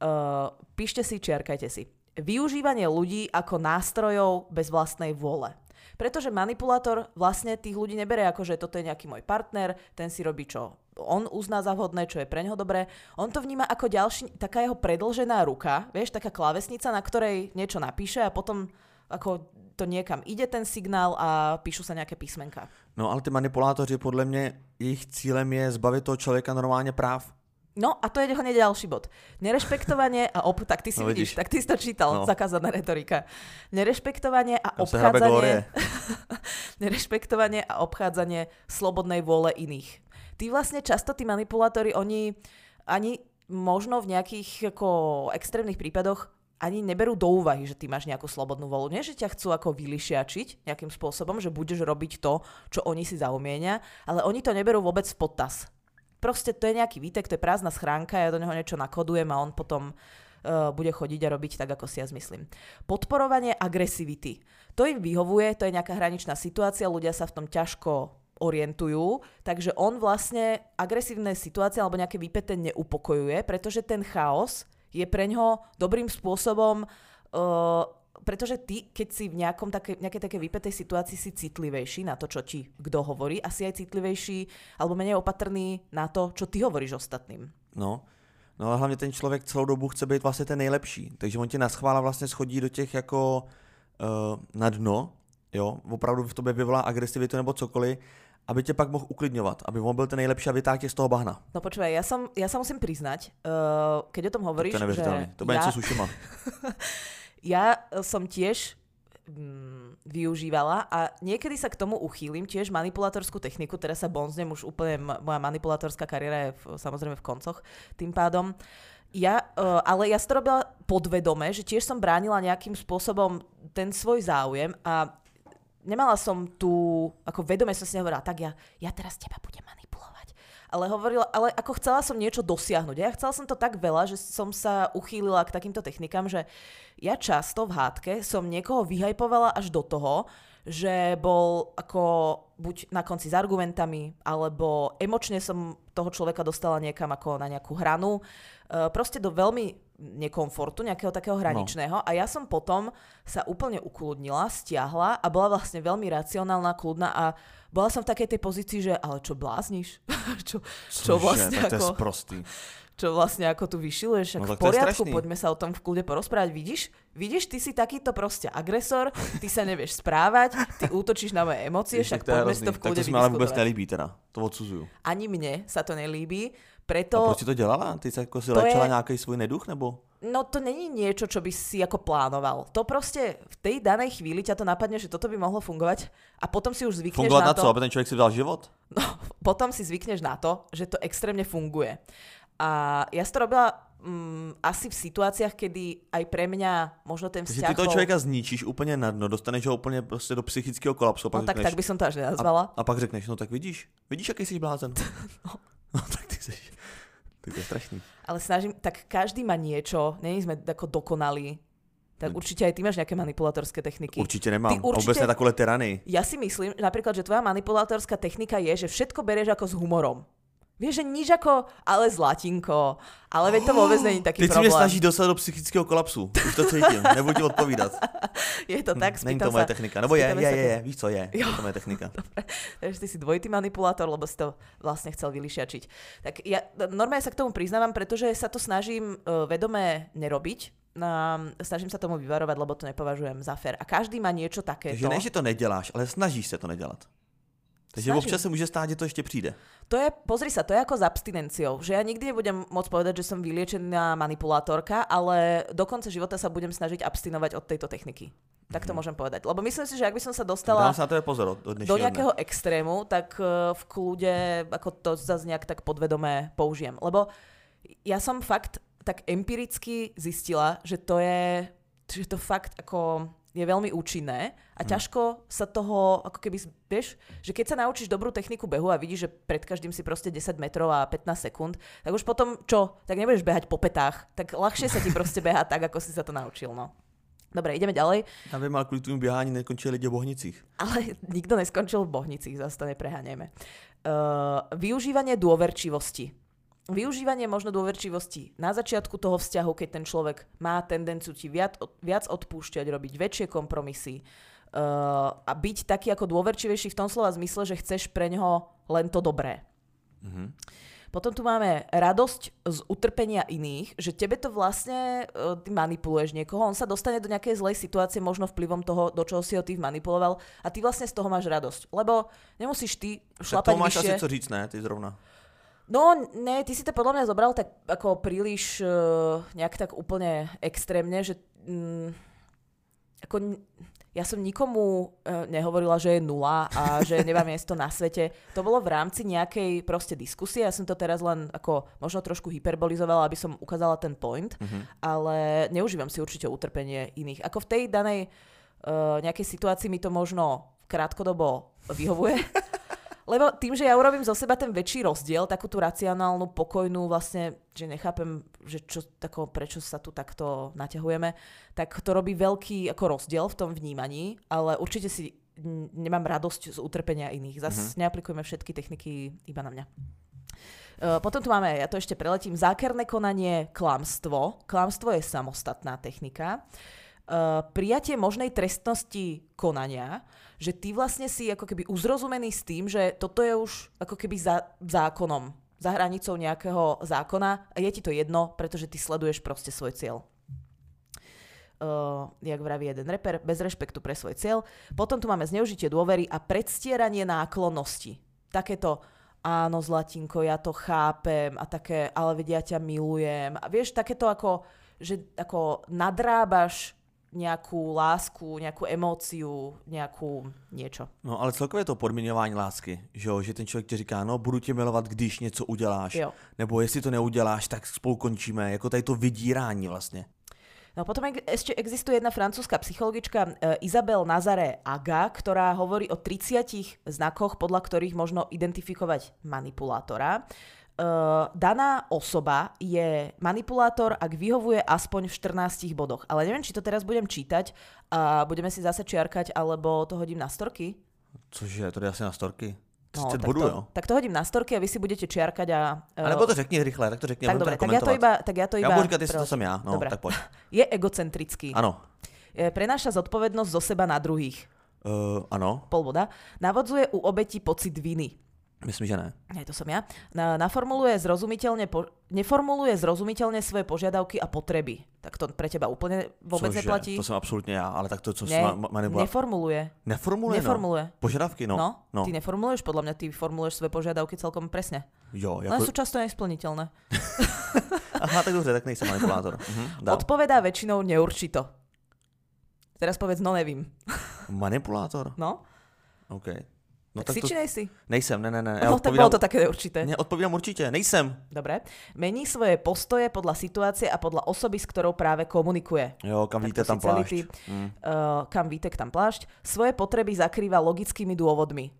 Uh, píšte si, čiarkajte si. Využívanie ľudí ako nástrojov bez vlastnej vôle. Pretože manipulátor vlastne tých ľudí nebere ako, že toto je nejaký môj partner, ten si robí čo on uzná za vhodné, čo je pre ňoho dobré. On to vníma ako ďalší, taká jeho predlžená ruka, vieš, taká klávesnica, na ktorej niečo napíše a potom ako to niekam ide ten signál a píšu sa nejaké písmenka. No, ale ty manipulátoři, podle mě, jejich cílem je zbavit toho člověka normálně práv. No a to je hneď ďalší bod. Nerešpektovanie a ob... Tak ty si No, vidíš, vidíš. tak ty si to čítal, No. zakázaná retorika. Nerešpektovanie a Tam obchádzanie... Nerešpektovanie a obchádzanie slobodnej vôle iných. Tí vlastne často, tí manipulátori, oni ani možno v nejakých ako extrémnych prípadoch ani neberú do úvahy, že ty máš nejakú slobodnú volu. Nie, že ťa chcú ako vylišiačiť nejakým spôsobom, že budeš robiť to, čo oni si zaumienia, ale oni to neberú vôbec v potaz. Proste to je nejaký výtek, to je prázdna schránka, ja do neho niečo nakodujem a on potom uh, bude chodiť a robiť tak, ako si ja zmyslím. Podporovanie agresivity. To im vyhovuje, to je nejaká hraničná situácia, ľudia sa v tom ťažko orientujú, takže on vlastne agresívne situácie alebo nejaké výpete neupokojuje, pretože ten chaos je pre ňo dobrým spôsobom, uh, pretože ty, keď si v nejakom také, nejakej také vypetej situácii si citlivejší na to, čo ti kto hovorí, a si aj citlivejší alebo menej opatrný na to, čo ty hovoríš ostatným. No, no ale hlavně ten člověk celou dobu chce být vlastně ten nejlepší, takže on tě na schvála vlastně schodí do těch jako uh, na dno, jo, opravdu v tobě vyvolá agresivitu nebo cokoliv, aby tě pak mohl uklidňovat, aby on byl ten nejlepší a vytáhl tě z toho bahna. No počúvaj, ja, som, ja sa musím priznať, uh, keď o tom To hovoríš, je neuvěřitelné. že To bude ja, něco s ušima. ja som tiež mm, využívala a niekedy sa k tomu uchýlim, tiež manipulátorskú techniku, teraz sa bonznem, už úplne moja manipulátorská kariéra je v, samozrejme v koncoch tým pádom. Ja, uh, ale ja som to robila podvedome, že tiež som bránila nejakým spôsobom ten svoj záujem a nemala som tu, ako vedome som si nehovorila, tak ja, ja teraz teba budem manipulovať. Ale hovorila, ale ako chcela som niečo dosiahnuť. Ja chcela som to tak veľa, že som sa uchýlila k takýmto technikám, že ja často v hádke som niekoho vyhajpovala až do toho, že bol ako buď na konci s argumentami, alebo emočne som toho človeka dostala niekam ako na nejakú hranu. E, Proste do veľmi nekomfortu, nejakého takého hraničného. A ja som potom sa úplne ukludnila, stiahla a bola vlastne veľmi racionálna, kľudná a bola som v takej tej pozícii, že ale čo blázniš? čo, čo Cože, vlastne tak to je ako sprostý. čo vlastne ako tu vyšiluješ, No no, tak v to poriadku, poďme sa o tom v kľude porozprávať. Vidíš? Vidíš, ty si takýto proste agresor, ty sa nevieš správať, ty útočíš na moje emócie, však to poďme si to v Tak kľude to se mi ale vydiskutovať. nelíbí teda, to odsuzuju. Ani mne sa to nelíbí, A preto... proč si to dělala? Ty jsi jako si léčila je- nějaký svůj neduch, nebo? No to není niečo, čo by si ako plánoval. To proste v tej danej chvíli ťa to napadne, že toto by mohlo fungovať a potom si už zvykneš Fungovať na na to. co, aby ten človek si vzal život? No, potom si zvykneš na to, že to extrémne funguje. A ja si to robila mm, asi v situáciách, kedy aj pre mňa možno ten Takže vzťah ty toho bol... člověka zničíš úplně na dno, dostaneš ho úplně prostě do psychického kolapsu. a No pak tak, řekneš, tak by som to až nenazvala. a, a pak řekneš, no tak vidíš, vidíš, jaký jsi blázen. no. no tak ty jsi, to je strašný. Ale snažím, tak každý má niečo, není sme ako dokonalí. Tak určite aj ty máš nejaké manipulátorské techniky. Určitě nemám. Ty určite- vůbec ne takové tyrany. Ja si myslím napríklad, že tvoja manipulátorská technika je, že všetko berieš ako s humorom. Vieš, že nič ako, ale zlatinko. Ale veď to vôbec není taký Teď si mě problém. snaží dostat do psychického kolapsu. Už to cítím, nebudu ti odpovídat. Je to tak, Není spýtam to moje sa. technika. Nebo je, je, sa je, je, víš co je. Je to moje technika. Takže ty si dvojitý manipulátor, lebo si to vlastne chcel vylišiačiť. Tak ja normálne sa k tomu priznávam, pretože sa to snažím uh, vedomé nerobiť. Um, snažím sa tomu vyvarovať, lebo to nepovažujem za fér. A každý má niečo takéto. Takže ne, že to neděláš, ale snažíš se to nedělat. Takže Snažím. občas se může stát, že to ještě přijde. To je, pozri sa, to je ako s abstinenciou, že ja nikdy nebudem môcť povedať, že som vyliečená manipulátorka, ale do konca života sa budem snažiť abstinovať od tejto techniky. Tak to môžem povedať. Lebo myslím si, že ak by som sa dostala Dám se na tebe pozor od- do nejakého dne. extrému, tak eh, v kľude ako to zase nejak tak podvedomé použijem. Lebo ja som fakt tak empiricky zistila, že to je, že to fakt ako je veľmi účinné a ťažko sa toho, ako keby, vieš, že keď sa naučíš dobrú techniku behu a vidíš, že pred každým si proste 10 metrov a 15 sekúnd, tak už potom čo? Tak nebudeš behať po petách, tak ľahšie sa ti proste beha tak, ako si sa to naučil, no. Dobre, ideme ďalej. Já vím, ale kvůli tomu běhání nekončili lidi v Bohnicích. Ale nikto neskončil v Bohnicích, zase to nepreháňajme. Uh, využívanie dôverčivosti. Využívanie možno dôverčivosti na začiatku toho vzťahu, keď ten človek má tendenciu ti viac, viac odpúšťať, robiť väčšie kompromisy uh, a byť taký ako dôverčivejší v tom slova zmysle, že chceš pre ňoho len to dobré. Mhm. Potom tu máme radosť z utrpenia iných, že tebe to vlastne, uh, ty manipuluješ niekoho, on sa dostane do nejakej zlej situácie, možno vplyvom toho, do čoho si ho ty manipuloval a ty vlastne z toho máš radosť. Lebo nemusíš ty Tak šlapať to máš vyššie. asi co říct, ne? Ty zrovna. No, ne, ty si to podľa mňa zobral tak ako príliš uh, nejak tak úplne extrémne, že mm, ako, ja som nikomu uh, nehovorila, že je nula a že nemám miesto na svete. To bolo v rámci nejakej proste diskusie. Ja som to teraz len ako možno trošku hyperbolizovala, aby som ukázala ten point, Mhm. ale neužívam si určite utrpenie iných. Ako v tej danej uh, nejakej situácii mi to možno krátkodobo vyhovuje. Lebo tým, že ja urobím zo seba ten väčší rozdiel, takú tú racionálnu, pokojnú, vlastne, že nechápem, že čo, tako, prečo sa tu takto naťahujeme, tak to robí veľký ako rozdiel v tom vnímaní, ale určite si nemám radosť z utrpenia iných. Zas mm-hmm. neaplikujeme všetky techniky iba na mňa. Potom tu máme, ja to ešte preletím, zákerné konanie, klamstvo. Klamstvo je samostatná technika. Uh, prijatie možnej trestnosti konania, že ty vlastne si ako keby uzrozumený s tým, že toto je už ako keby za zákonom, za hranicou nejakého zákona je ti to jedno, pretože ty sleduješ proste svoj cieľ. Uh, jak vraví jeden reper, bez rešpektu pre svoj cieľ. Potom tu máme zneužitie dôvery a predstieranie náklonnosti. Takéto, áno, Zlatinko, ja to chápem a také, ale vedia, ja ťa milujem. A vieš, takéto ako, že ako nadrábaš nejakú lásku, nejakú emóciu, nejakú niečo. No ale celkově to podmiňování lásky, že, jo? že ten člověk ti říká, no budu tě milovat, když něco uděláš, Jo. nebo jestli to neuděláš, tak spolu končíme, jako tady to vydírání vlastně. No potom ešte existuje jedna francúzska psychologička e, Isabel Nazare Aga, ktorá hovorí o 30 znakoch, podľa ktorých možno identifikovať manipulátora. E, daná osoba je manipulátor, ak vyhovuje aspoň v 14 bodoch. Ale neviem, či to teraz budem čítať a budeme si zase čiarkať, alebo to hodím na storky. Cože, to jde asi na storky. 30 tak, bodů, to, jo. tak to hodím na storky a vy si budete čiarkať a... e, A nebo to řekni rychle, tak to řekni, tak dobre, tak ja to iba... Tak ja to iba říkat, jestli to jsem já, no, Dobre. tak pojď. Je egocentrický. Ano, E, Prenáša zodpovednosť zo seba na druhých. uh, ano, pol boda, navodzuje u obeti pocit viny. Myslím, že ne. Aj to som ja. Na, naformuluje zrozumiteľne, po, neformuluje zrozumiteľne svoje požiadavky a potreby. Tak to pre teba úplne vôbec Cože, neplatí? To jsem absolutně já, ale tak to, co ne, ne, ma, manipula... neformuluje. Neformuluje, Neformuluje. no. Požadavky, no. No, no. ty neformuluješ, podľa mňa ty formuluješ svoje požiadavky celkom presne. Jo, Len jako, sú často nesplniteľné. Aha, tak dobře, tak nejsem manipulátor. Mhm, dál. Odpovedá väčšinou neurčito. Teraz povedz, no nevím. Manipulátor? No, OK. Tak, No tak si to... či nejsi? Nejsem, ne, ne, ne. No, tak bolo to také neurčité. Ne, odpovídám určitě, nejsem. Dobre. Mení svoje postoje podľa situácie a podľa osoby, s ktorou práve komunikuje. Jo, kam Tak víte to tam plášť. ty, Hm. uh, kam vítek, tam plášť. Svoje potreby zakrýva logickými dôvodmi.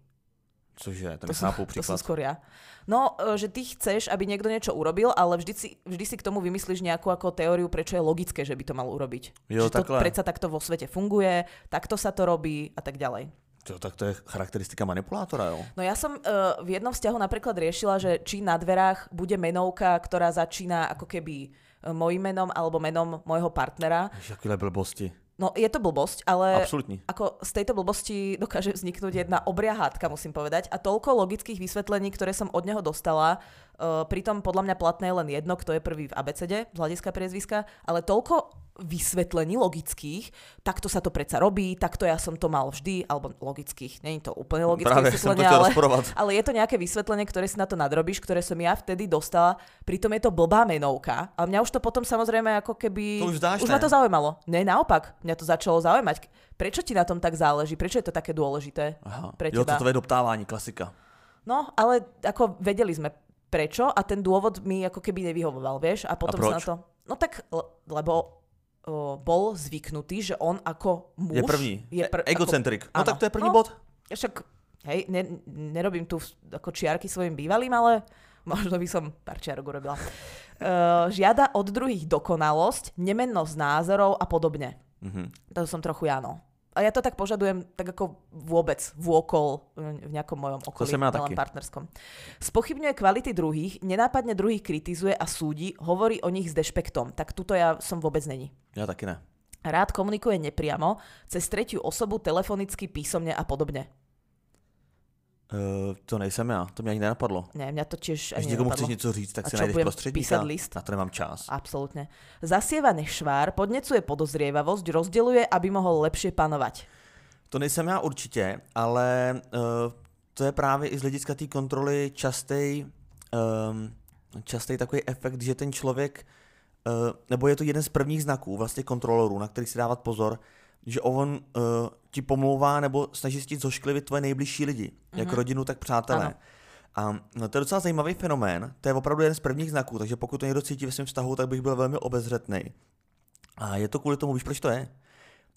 Cože, to To nechápu to som skôr ja. No, e, že ty chceš, aby niekto niečo urobil, ale vždy si, vždy si k tomu vymyslíš nejakú ako teóriu, prečo je logické, že by to mal urobiť. Jo, že to takhle. predsa takto vo svete funguje, takto sa to robí a tak ďalej. Jo, tak to je charakteristika manipulátora, jo. No ja som uh, v jednom vzťahu napríklad riešila, že či na dverách bude menovka, ktorá začína ako keby e, mojim menom alebo menom môjho partnera. Ježiš, blbosti. No je to blbosť, ale Absolutní. ako z tejto blbosti dokáže vzniknúť jedna obria hádka, musím povedať. A toľko logických vysvetlení, ktoré som od neho dostala, uh, pritom podľa mňa platné je len jedno, kto je prvý v abecede z hľadiska priezviska, ale toľko vysvetlení logických, takto sa to predsa robí, takto ja som to mal vždy, alebo logických, není to úplne logické Práve vysvetlenie, ale, ale je to nejaké vysvetlenie, ktoré si na to nadrobíš, ktoré som ja vtedy dostala, pritom je to blbá menovka a mňa už to potom samozrejme ako keby... To už dáš, už ne? ma to zaujímalo. Ne, naopak, mňa to začalo zaujímať. Prečo ti na tom tak záleží? Prečo je to také dôležité Aha. pre Jo, teba? to tvoje doptávání, klasika. No, ale ako vedeli sme prečo a ten dôvod mi ako keby nevyhovoval, vieš? A potom proč? sa na to... No tak, le- lebo bol zvyknutý, že on ako muž... Je první. Je pr- Egocentrik. No Áno. tak to je první No. bod. Však, hej, ne, nerobím tu ako čiarky svojim bývalým, ale možno by som pár čiarok urobila. Uh, žiada od druhých dokonalosť, nemennosť názorov a podobne. Mhm. To som trochu ja, no. A ja to tak požadujem tak ako vôbec, vôkol v nejakom mojom okolí, ja taký. partnerskom. Spochybňuje kvality druhých, nenápadne druhých kritizuje a súdi, hovorí o nich s dešpektom. Tak tuto ja som vôbec není. Já taky ne. Rád komunikuje nepriamo, cez tretiu osobu, telefonicky, písomne a podobne. Uh, to nejsem já, to mě ani nenapadlo. Ne, mňa to tiež Když někomu chceš něco říct, tak A si najdeš prostředníka. list? Na to nemám čas. Absolútne. Zasieva nešvár, podnecuje podozrievavosť, rozdeluje, aby mohol lepšie panovať. To nejsem já určitě, ale uh, to je právě i z hlediska té kontroly častý, um, častý takový efekt, že ten člověk, uh, nebo je to jeden z prvních znaků vlastně kontrolorů, na který si dávat pozor, že on uh, ti pomlouvá nebo snaží se ti zošklivit tvoje nejbližší lidi, mm-hmm. jak rodinu, tak přátelé. Ano. A no, to je docela zajímavý fenomén, to je opravdu jeden z prvních znaků, takže pokud to někdo cítí ve svém vztahu, tak bych byl velmi obezřetný. A je to kvůli tomu, víš proč to je?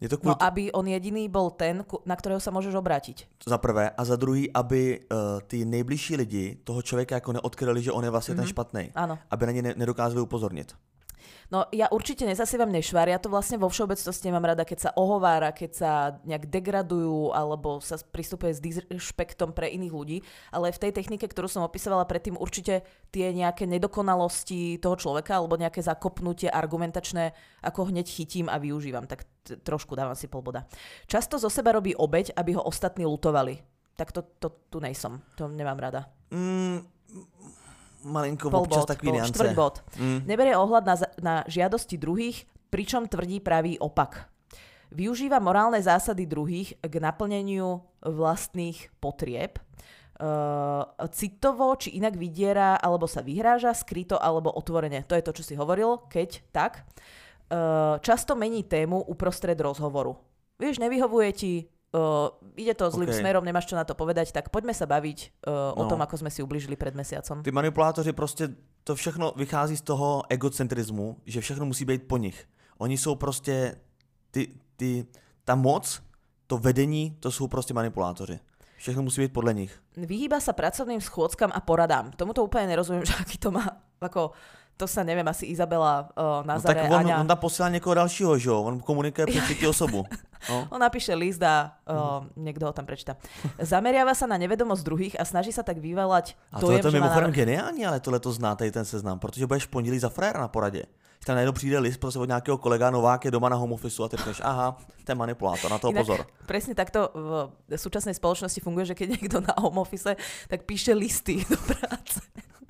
Je to kvůli No aby on jediný bol ten, na ktorého sa môžeš obrátiť. za prvé a za druhý, aby uh, ty nejbližší lidi toho člověka jako neodkryli, že on je vlastně mm-hmm. ten špatný. Áno. Aby na ně ne- nedokázali upozornit. No ja určite nezasievam nešvár, ja to vlastne vo všeobecnosti nemám rada, keď sa ohovára, keď sa nejak degradujú alebo sa pristupuje s disrešpektom pre iných ľudí, ale v tej technike, ktorú som opisovala predtým, určite tie nejaké nedokonalosti toho človeka alebo nejaké zakopnutie argumentačné ako hneď chytím a využívam, tak t- trošku dávam si polboda. Často zo seba robí obeď, aby ho ostatní lutovali. Tak to, to tu nejsom, to nemám rada. Mm, malinko Pol občas bod, niance. štvrť bod. Mm. Neberie ohľad na, na žiadosti druhých, pričom tvrdí pravý opak. Využíva morálne zásady druhých k naplneniu vlastných potrieb. Uh, citovo či inak vydiera alebo sa vyhráža, skryto alebo otvorene. To je to, čo si hovoril, keď tak. Uh, často mení tému uprostred rozhovoru. Vieš, nevyhovuje ti, uh, ide to zlým OK. smerom, nemáš čo na to povedať, tak poďme sa baviť uh, o No. tom, ako sme si ubližili pred mesiacom. Ty manipulátoři prostě, to všechno vychází z toho egocentrizmu, že všechno musí být po nich. Oni jsou prostě, ty, ty, ta moc, to vedení, to jsou prostě manipulátoři. Všechno musí být podle nich. Vyhýba sa pracovným schôdzkam a poradám. Tomuto úplne nerozumiem, že aký to má, ako, to sa neviem, asi Izabela, uh, No Nazare, tak on, Aňa. on tam posílá někoho dalšího, že jo? On komunikuje třetí osobu. No. On napíše list a uh, niekto ho tam prečíta. Zameriava sa na nevedomosť druhých a snaží sa tak vyvolať A tohle dojem, to je mimochodem návrh. geniální, ale tohle to zná tady ten seznam, protože budeš pondělí za fréra na poradě. Tam najednou přijde list prostě od nějakého kolega, Novák je doma na home office a ty řekneš, aha, ten manipulátor, na toho Inak pozor. Presne takto v súčasnej spoločnosti funguje, že keď niekto na home office, tak píše listy do práce.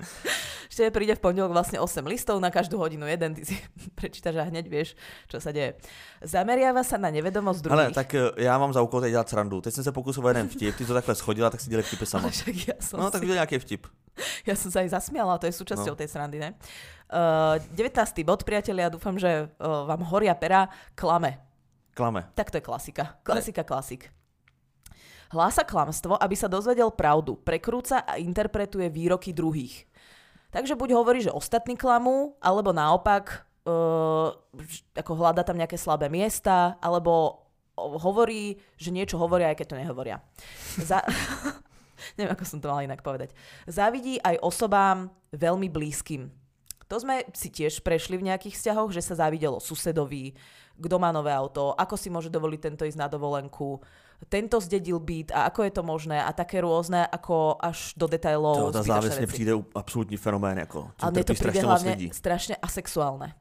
Ešte príde v pondelok vlastne 8 listov, na každú hodinu jeden, ty si prečítaš a hneď vieš, čo sa deje. Zameriava sa na nevedomosť druhých. Ale tak eh, já mám za úkol teď dělat srandu. Teď jsem se pokusil o jeden vtip, ty to takhle schodila, tak si dělej vtipy sama. Však ja som No si... tak udělej nějaký vtip. Ja som sa aj zasmiala, to je súčasťou No. tej srandy, ne? Uh, 19. bod, priatelia, dúfam, že uh, vám horia pera, klame. Klame. Tak to je klasika. Klasika, klasik. Hlása klamstvo, aby sa dozvedel pravdu. Prekrúca a interpretuje výroky druhých. Takže buď hovorí, že ostatní klamú, alebo naopak uh, ako hľada tam nejaké slabé miesta, alebo o- hovorí, že niečo hovoria, aj keď to nehovoria. Za... Neviem, ako som to mala inak povedať. Závidí aj osobám veľmi blízkym. To sme si tiež prešli v nejakých vzťahoch, že sa závidelo susedovi, kto má nové auto, ako si môže dovoliť tento ísť na dovolenku, tento zdedil byt a ako je to možné a také rôzne, ako až do detailov. To, ta mně veci. přijde absolutní fenomén. Jako, to Ale mne to trpí príde strašně asexuálne.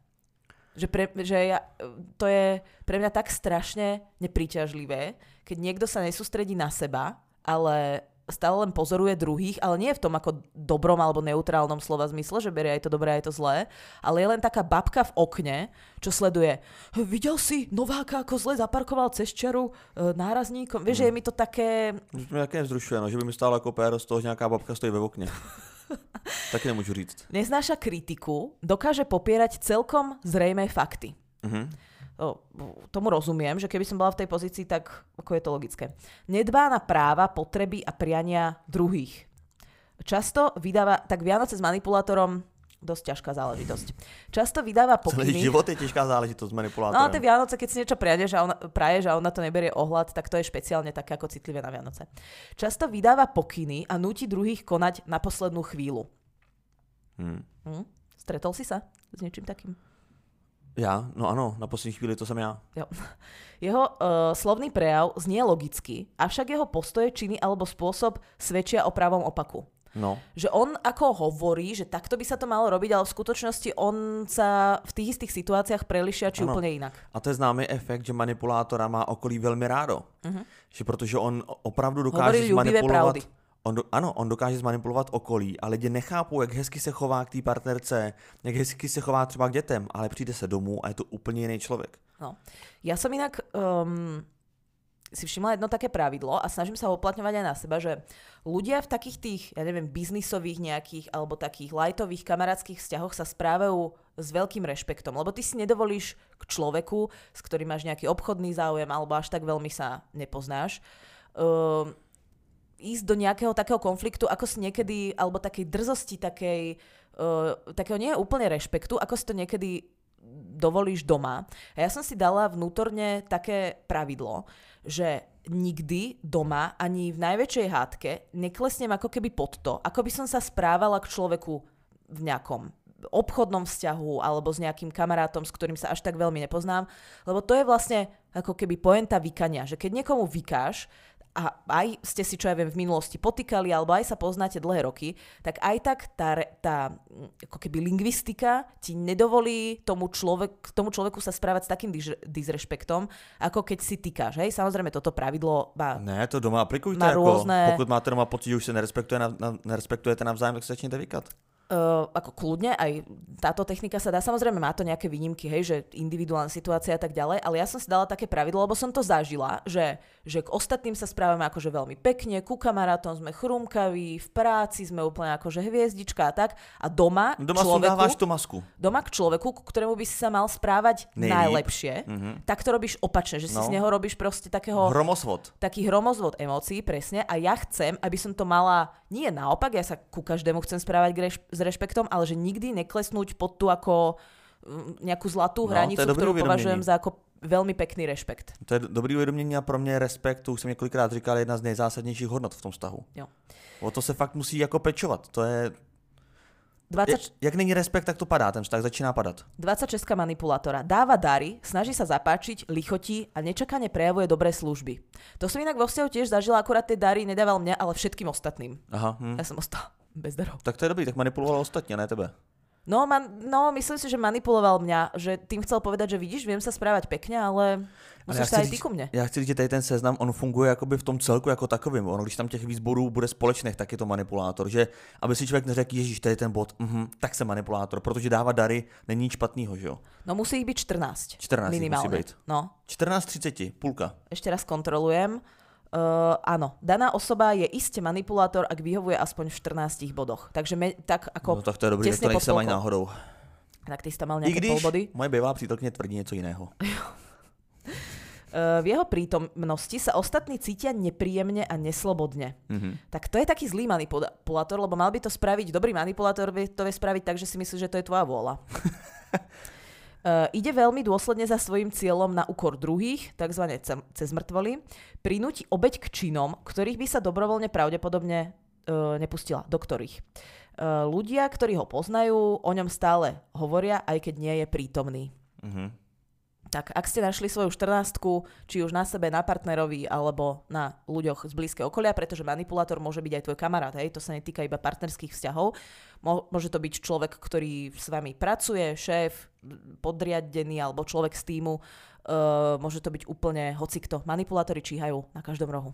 Že, pre, že ja, to je pre mňa tak strašne nepríťažlivé, keď niekto sa nesústredí na seba, ale stále len pozoruje druhých, ale nie v tom ako dobrom alebo neutrálnom slova zmysle, že berie aj to dobré, aj to zlé, ale je len taká babka v okne, čo sleduje. Videl si Nováka, ako zle zaparkoval cez čaru e, nárazníkom? Vieš, že je mi to také... Také nevzrušuje, no, že by mi stálo jako péro z toho, že nějaká babka stojí ve okně. Taky nemůžu říct. Neznáša kritiku, dokáže popierať celkom zrejmé fakty. Mhm. Tomu rozumiem, že keby som bola v tej pozícii, tak ako je to logické. Nedbá na práva, potreby a priania druhých. Často vydáva, tak Vianoce s manipulátorom, dosť ťažká záležitosť. Často vydáva Celý pokyny. život je těžká záležitost s No manipulátorem. ale tie Vianoce, keď si niečo praješ a, ona, praješ a ona to neberie ohľad, tak to je špeciálne také ako citlivé na Vianoce. Často vydáva pokyny a núti druhých konať na poslednú chvíľu. Hmm. Hm? Stretol si sa s niečím takým? Já? No ano, na poslední chvíli to jsem já. Jo. Jeho uh, slovný prejav znie logicky, avšak jeho postoje, činy alebo spôsob svedčia o pravom opaku. No. Že on ako hovorí, že takto by sa to malo robiť, ale v skutočnosti on sa v tých istých situáciách prelišia či Ano. úplne inak. A to je známý efekt, že manipulátora má okolí velmi rádo. Mhm. Že protože on opravdu Hovorí dokáže ľubivé zmanipulovat... pravdy. On do, ano, on dokáže zmanipulovat okolí a lidi nechápou, jak hezky se chová k té partnerce, jak hezky se chová třeba k dětem, ale přijde se domů a je to úplně jiný člověk. No. Ja som inak um, si všimla jedno také pravidlo a snažím sa ho uplatňovať aj na seba, že ľudia v takých tých, ja neviem, biznisových nejakých alebo takých lightových kamarátskych vzťahoch sa správajú s veľkým rešpektom, lebo ty si nedovolíš k človeku, s ktorým máš nejaký obchodný záujem alebo až tak veľmi sa nepoznáš, um, ísť do nejakého takého konfliktu, ako si niekedy, alebo takej drzosti, takej, uh, takého nie úplne rešpektu, ako si to niekedy dovolíš doma. A ja som si dala vnútorne také pravidlo, že nikdy doma, ani v najväčšej hádke, neklesnem ako keby pod to, ako by som sa správala k človeku v nejakom obchodnom vzťahu alebo s nejakým kamarátom, s ktorým sa až tak veľmi nepoznám, lebo to je vlastne ako keby poenta vykania, že keď niekomu vykáš, a aj ste si, čo ja viem, v minulosti potýkali, alebo aj sa poznáte dlhé roky, tak aj tak tá, tá mm, ako keby lingvistika ti nedovolí tomu, človek, tomu človeku sa správať s takým disrešpektom, ako keď si týkaš. Hej? Samozrejme, toto pravidlo má... Ne, to doma aplikujte, Na jako, různé- pokud máte doma pocit, že už se nerespektuje, na, na, nerespektujete navzájem, tak se začněte vykat. Uh, ako kľudne, aj táto technika sa dá, samozrejme má to nejaké výnimky, hej, že individuálna situácia a tak ďalej, ale ja som si dala také pravidlo, lebo som to zažila, že, že k ostatným sa správame akože veľmi pekne, ku kamarátom sme chrumkaví, v práci sme úplne akože hviezdička a tak, a doma, Doma človeku, sundáváš tu masku. doma k človeku, ku ktorému by si sa mal správať Nejlíp. najlepšie, Mhm. tak to robíš opačne, že si No. z neho robíš proste takého Hromosvod. taký hromozvod emócií, presne, a ja chcem, aby som to mala, nie naopak, ja sa ku každému chcem správať k reš- s rešpektom, ale že nikdy neklesnúť pod tú ako mm, nejakú zlatú No, hranicu, dobré ktorú uvedomenie. považujem za ako veľmi pekný rešpekt. To je dobrý uvědomění a pro mě respekt, to už jsem několikrát říkal, je jedna z nejzásadnějších hodnot v tom vztahu. Jo. O to se fakt musí jako pečovat. To je, 20, jak, není respekt, tak to padá, ten vztah začíná padat. 26 manipulátora. Dáva dary, snaží sa zapáčiť, lichotí a nečakane prejavuje dobré služby. To som inak vo vzťahu tiež zažila, akurát tie dary nedával mne, ale všetkým ostatným. Aha, hm. Ja som ostala bez darov. tak to je dobrý, tak manipuloval ostatně, ne tebe. No, man, no, myslím si, že manipuloval mňa, že tým chcel povedať, že vidíš, viem sa správať pekne, ale musíš sa aj ty ku mne. Já chci říct, že tady ten seznam, on funguje jakoby v tom celku jako takovým. Ono, když tam těch výzborů bude společných, tak je to manipulátor. Že aby si člověk neřekl, ježíš, tady je ten bod, uh-huh, tak jsem manipulátor, protože dávat dary není nic špatného, že jo? No musí ich byť 14. 14 minimálne. musí být. No, 14 30, půlka. ešte raz kontrolujem. Uh, áno, daná osoba je iste manipulátor, ak vyhovuje aspoň v 14 bodoch. Takže me, tak ako No tak to je dobrý, to nejsem ani náhodou. Tak ty si tam mal I nejaké když polbody. moje bývalá přítelkyně tvrdí něco jiného. Uh, v jeho prítomnosti sa ostatní cítia nepríjemne a neslobodne. Mhm. Tak to je taký zlý manipulátor, lebo mal by to spraviť, dobrý manipulátor by to vie spraviť tak, že si myslí, že to je tvoja vôľa. Uh, ide veľmi dôsledne za svojim cieľom na úkor druhých, tzv. ce- cez mŕtvoly, prinúti obeď k činom, ktorých by sa dobrovoľne pravdepodobne uh, nepustila, do ktorých. Uh, ľudia, ktorí ho poznajú, o ňom stále hovoria, aj keď nie je prítomný. Mhm. Tak ak ste našli svoju 14 či už na sebe, na partnerovi alebo na ľuďoch z blízkeho okolia, pretože manipulátor môže byť aj tvoj kamarát, hej, to sa netýka iba partnerských vzťahov. Môže to byť človek, ktorý s vami pracuje, šéf, podriadený alebo človek z týmu. Môže to byť úplne hocikto. Manipulátori číhajú na každom rohu.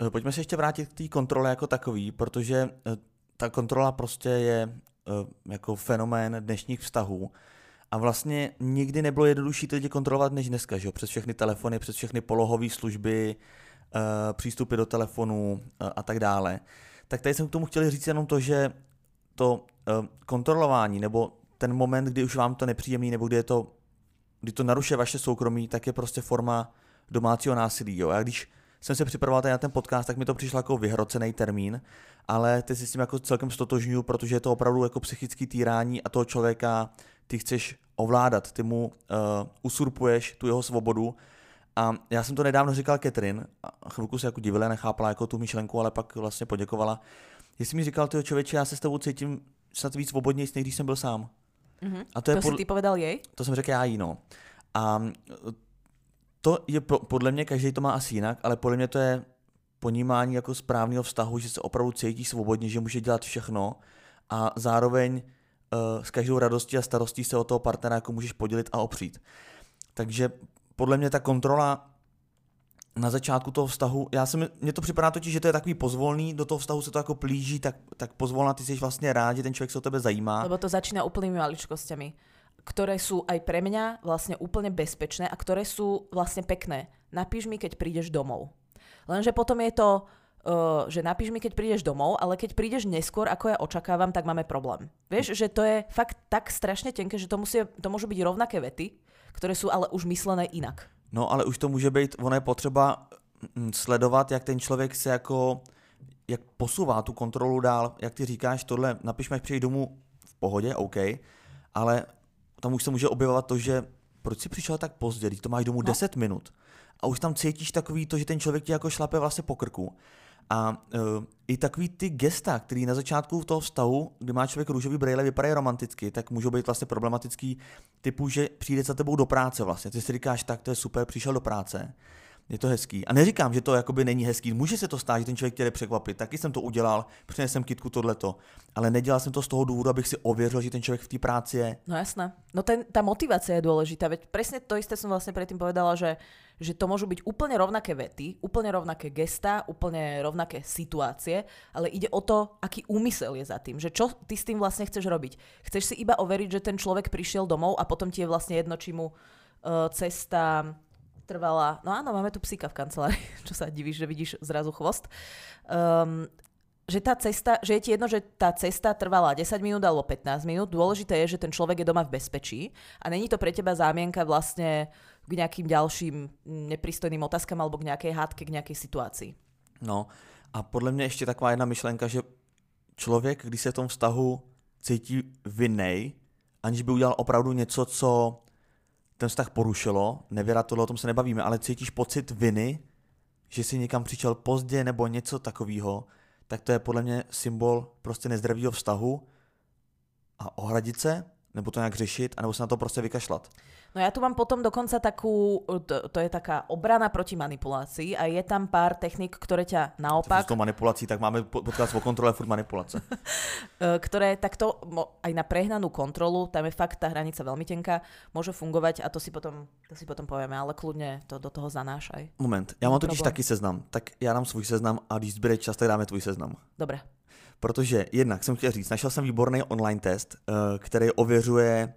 Eh, Pojďme se ještě vrátit k té kontrole jako takový, protože eh, ta kontrola prostě je eh, jako fenomén dnešních vztahů. A vlastně nikdy nebylo jednodušší ty lidi kontrolovat než dneska, že jo? Přes všechny telefony, přes všechny polohové služby, eh, přístupy do telefonů eh, a tak dále. Tak tady jsem k tomu chtěl říct jenom to, že to eh, kontrolování nebo ten moment, kdy už vám to nepříjemný, nebo kdy je to, kdy to narušuje vaše soukromí, tak je prostě forma domácího násilí. Jo? Já když jsem se připravoval tady na ten podcast, tak mi to přišlo jako vyhrocený termín, ale ty si s tím jako celkem stotožňuju, protože je to opravdu jako psychický týrání a toho člověka ty chceš ovládat, ty mu uh, usurpuješ tu jeho svobodu. A já jsem to nedávno říkal Catherine, a chvilku se jako divila, nechápala jako tu myšlenku, ale pak vlastně poděkovala. Jestli mi říkal, tyho člověče, já se s tebou cítím snad víc svobodnější, než když jsem byl sám. Mhm. A to, je to si ty povedal jej? to jsem řekl já jí, no. A to je po, podle mě, každý to má asi jinak, ale podle mě to je ponímání jako správného vztahu, že se opravdu cítí svobodně, že může dělat všechno a zároveň s každou radostí a starostí se o toho partnera jako můžeš podělit a opřít. Takže podle mě ta kontrola na začátku toho vztahu, já jsem, mně to připadá totiž, že to je takový pozvolný, do toho vztahu se to jako plíží, tak, tak pozvolná, ty jsi vlastně rád, že ten člověk se o tebe zajímá. Lebo to začína úplnými maličkosťami, ktoré sú aj pre mňa vlastne úplne bezpečné a ktoré sú vlastne pekné. Napíš mi, keď prídeš domov. Lenže potom je to, uh, že napíš mi, keď prídeš domov, ale keď prídeš neskôr, ako ja očakávam, tak máme problém. Vieš, že to je fakt tak strašne tenké, že to, musí, to môžu byť rovnaké vety, ktoré sú ale už myslené inak. No, ale už to může být, ono je potřeba mm, sledovat, jak ten člověk se jako, jak posouvá tu kontrolu dál, jak ty říkáš, tohle napiš mi, až přijď domů v pohodě, OK, ale tam už se může objevovat to, že proč jsi přišel tak pozdě, když to máš domů No. 10 minut a už tam cítíš takový to, že ten člověk ti jako šlape vlastně po krku. A uh, i takový ty gesta, který na začátku toho vztahu, kdy má člověk růžový brýle, vypadají romanticky, tak můžou být vlastně problematický typu, že přijde za tebou do práce vlastně. Ty si říkáš, tak to je super, přišel do práce. Je to hezký. A neříkám, že to jakoby není hezký. Může se to stát, že ten člověk tě jde překvapit. Taky jsem to udělal, přinesl jsem kitku tohleto. Ale nedělal jsem to z toho důvodu, abych si ověřil, že ten člověk v té práci je. No jasné. No ten, tá motivácia je dôležitá, veď presne to isté som vlastne predtým povedala, že, že to môžu byť úplne rovnaké vety, úplne rovnaké gesta, úplne rovnaké situácie, ale ide o to, aký úmysel je za tým, že čo ty s tým vlastne chceš robiť. Chceš si iba overiť, že ten človek prišiel domov a potom ti je vlastne jedno, či mu uh, cesta trvala, no áno, máme tu psíka v kancelárii, čo sa divíš, že vidíš zrazu chvost. Um, že tá cesta, že je ti jedno, že tá cesta trvala 10 minút alebo 15 minút. Dôležité je, že ten človek je doma v bezpečí a není to pre teba zámienka vlastne k nejakým ďalším nepristojným otázkam alebo k nejakej hádke, k nejakej situácii. No a podle mě ještě taková jedna myšlenka, že člověk, když se v tom vztahu cítí vinnej, aniž by udělal opravdu něco, co ten vztah porušilo, nevěra tohle, o tom se nebavíme, ale cítíš pocit viny, že si někam přišel pozdě nebo něco takového, tak to je podle mě symbol prostě nezdravého vztahu a ohradit se, nebo to nějak řešit, anebo se na to prostě vykašlat. No ja tu mám potom dokonca takú, to, to je taká obrana proti manipulácii a je tam pár technik, ktoré ťa naopak... S tou manipulací, tak máme podcast o kontrole furt manipulace. E, ktoré takto aj na prehnanú kontrolu, tam je fakt tá hranica veľmi tenká, môže fungovať a to si potom, to si potom povieme, ale kľudne to do toho zanášaj. Moment, já mám totiž Problém. taky seznam, tak já dám svůj seznam a když zbyde čas, tak dáme tvůj seznam. Dobre. Protože jednak jsem chtěl říct, našel jsem výborný online test, e, který ověřuje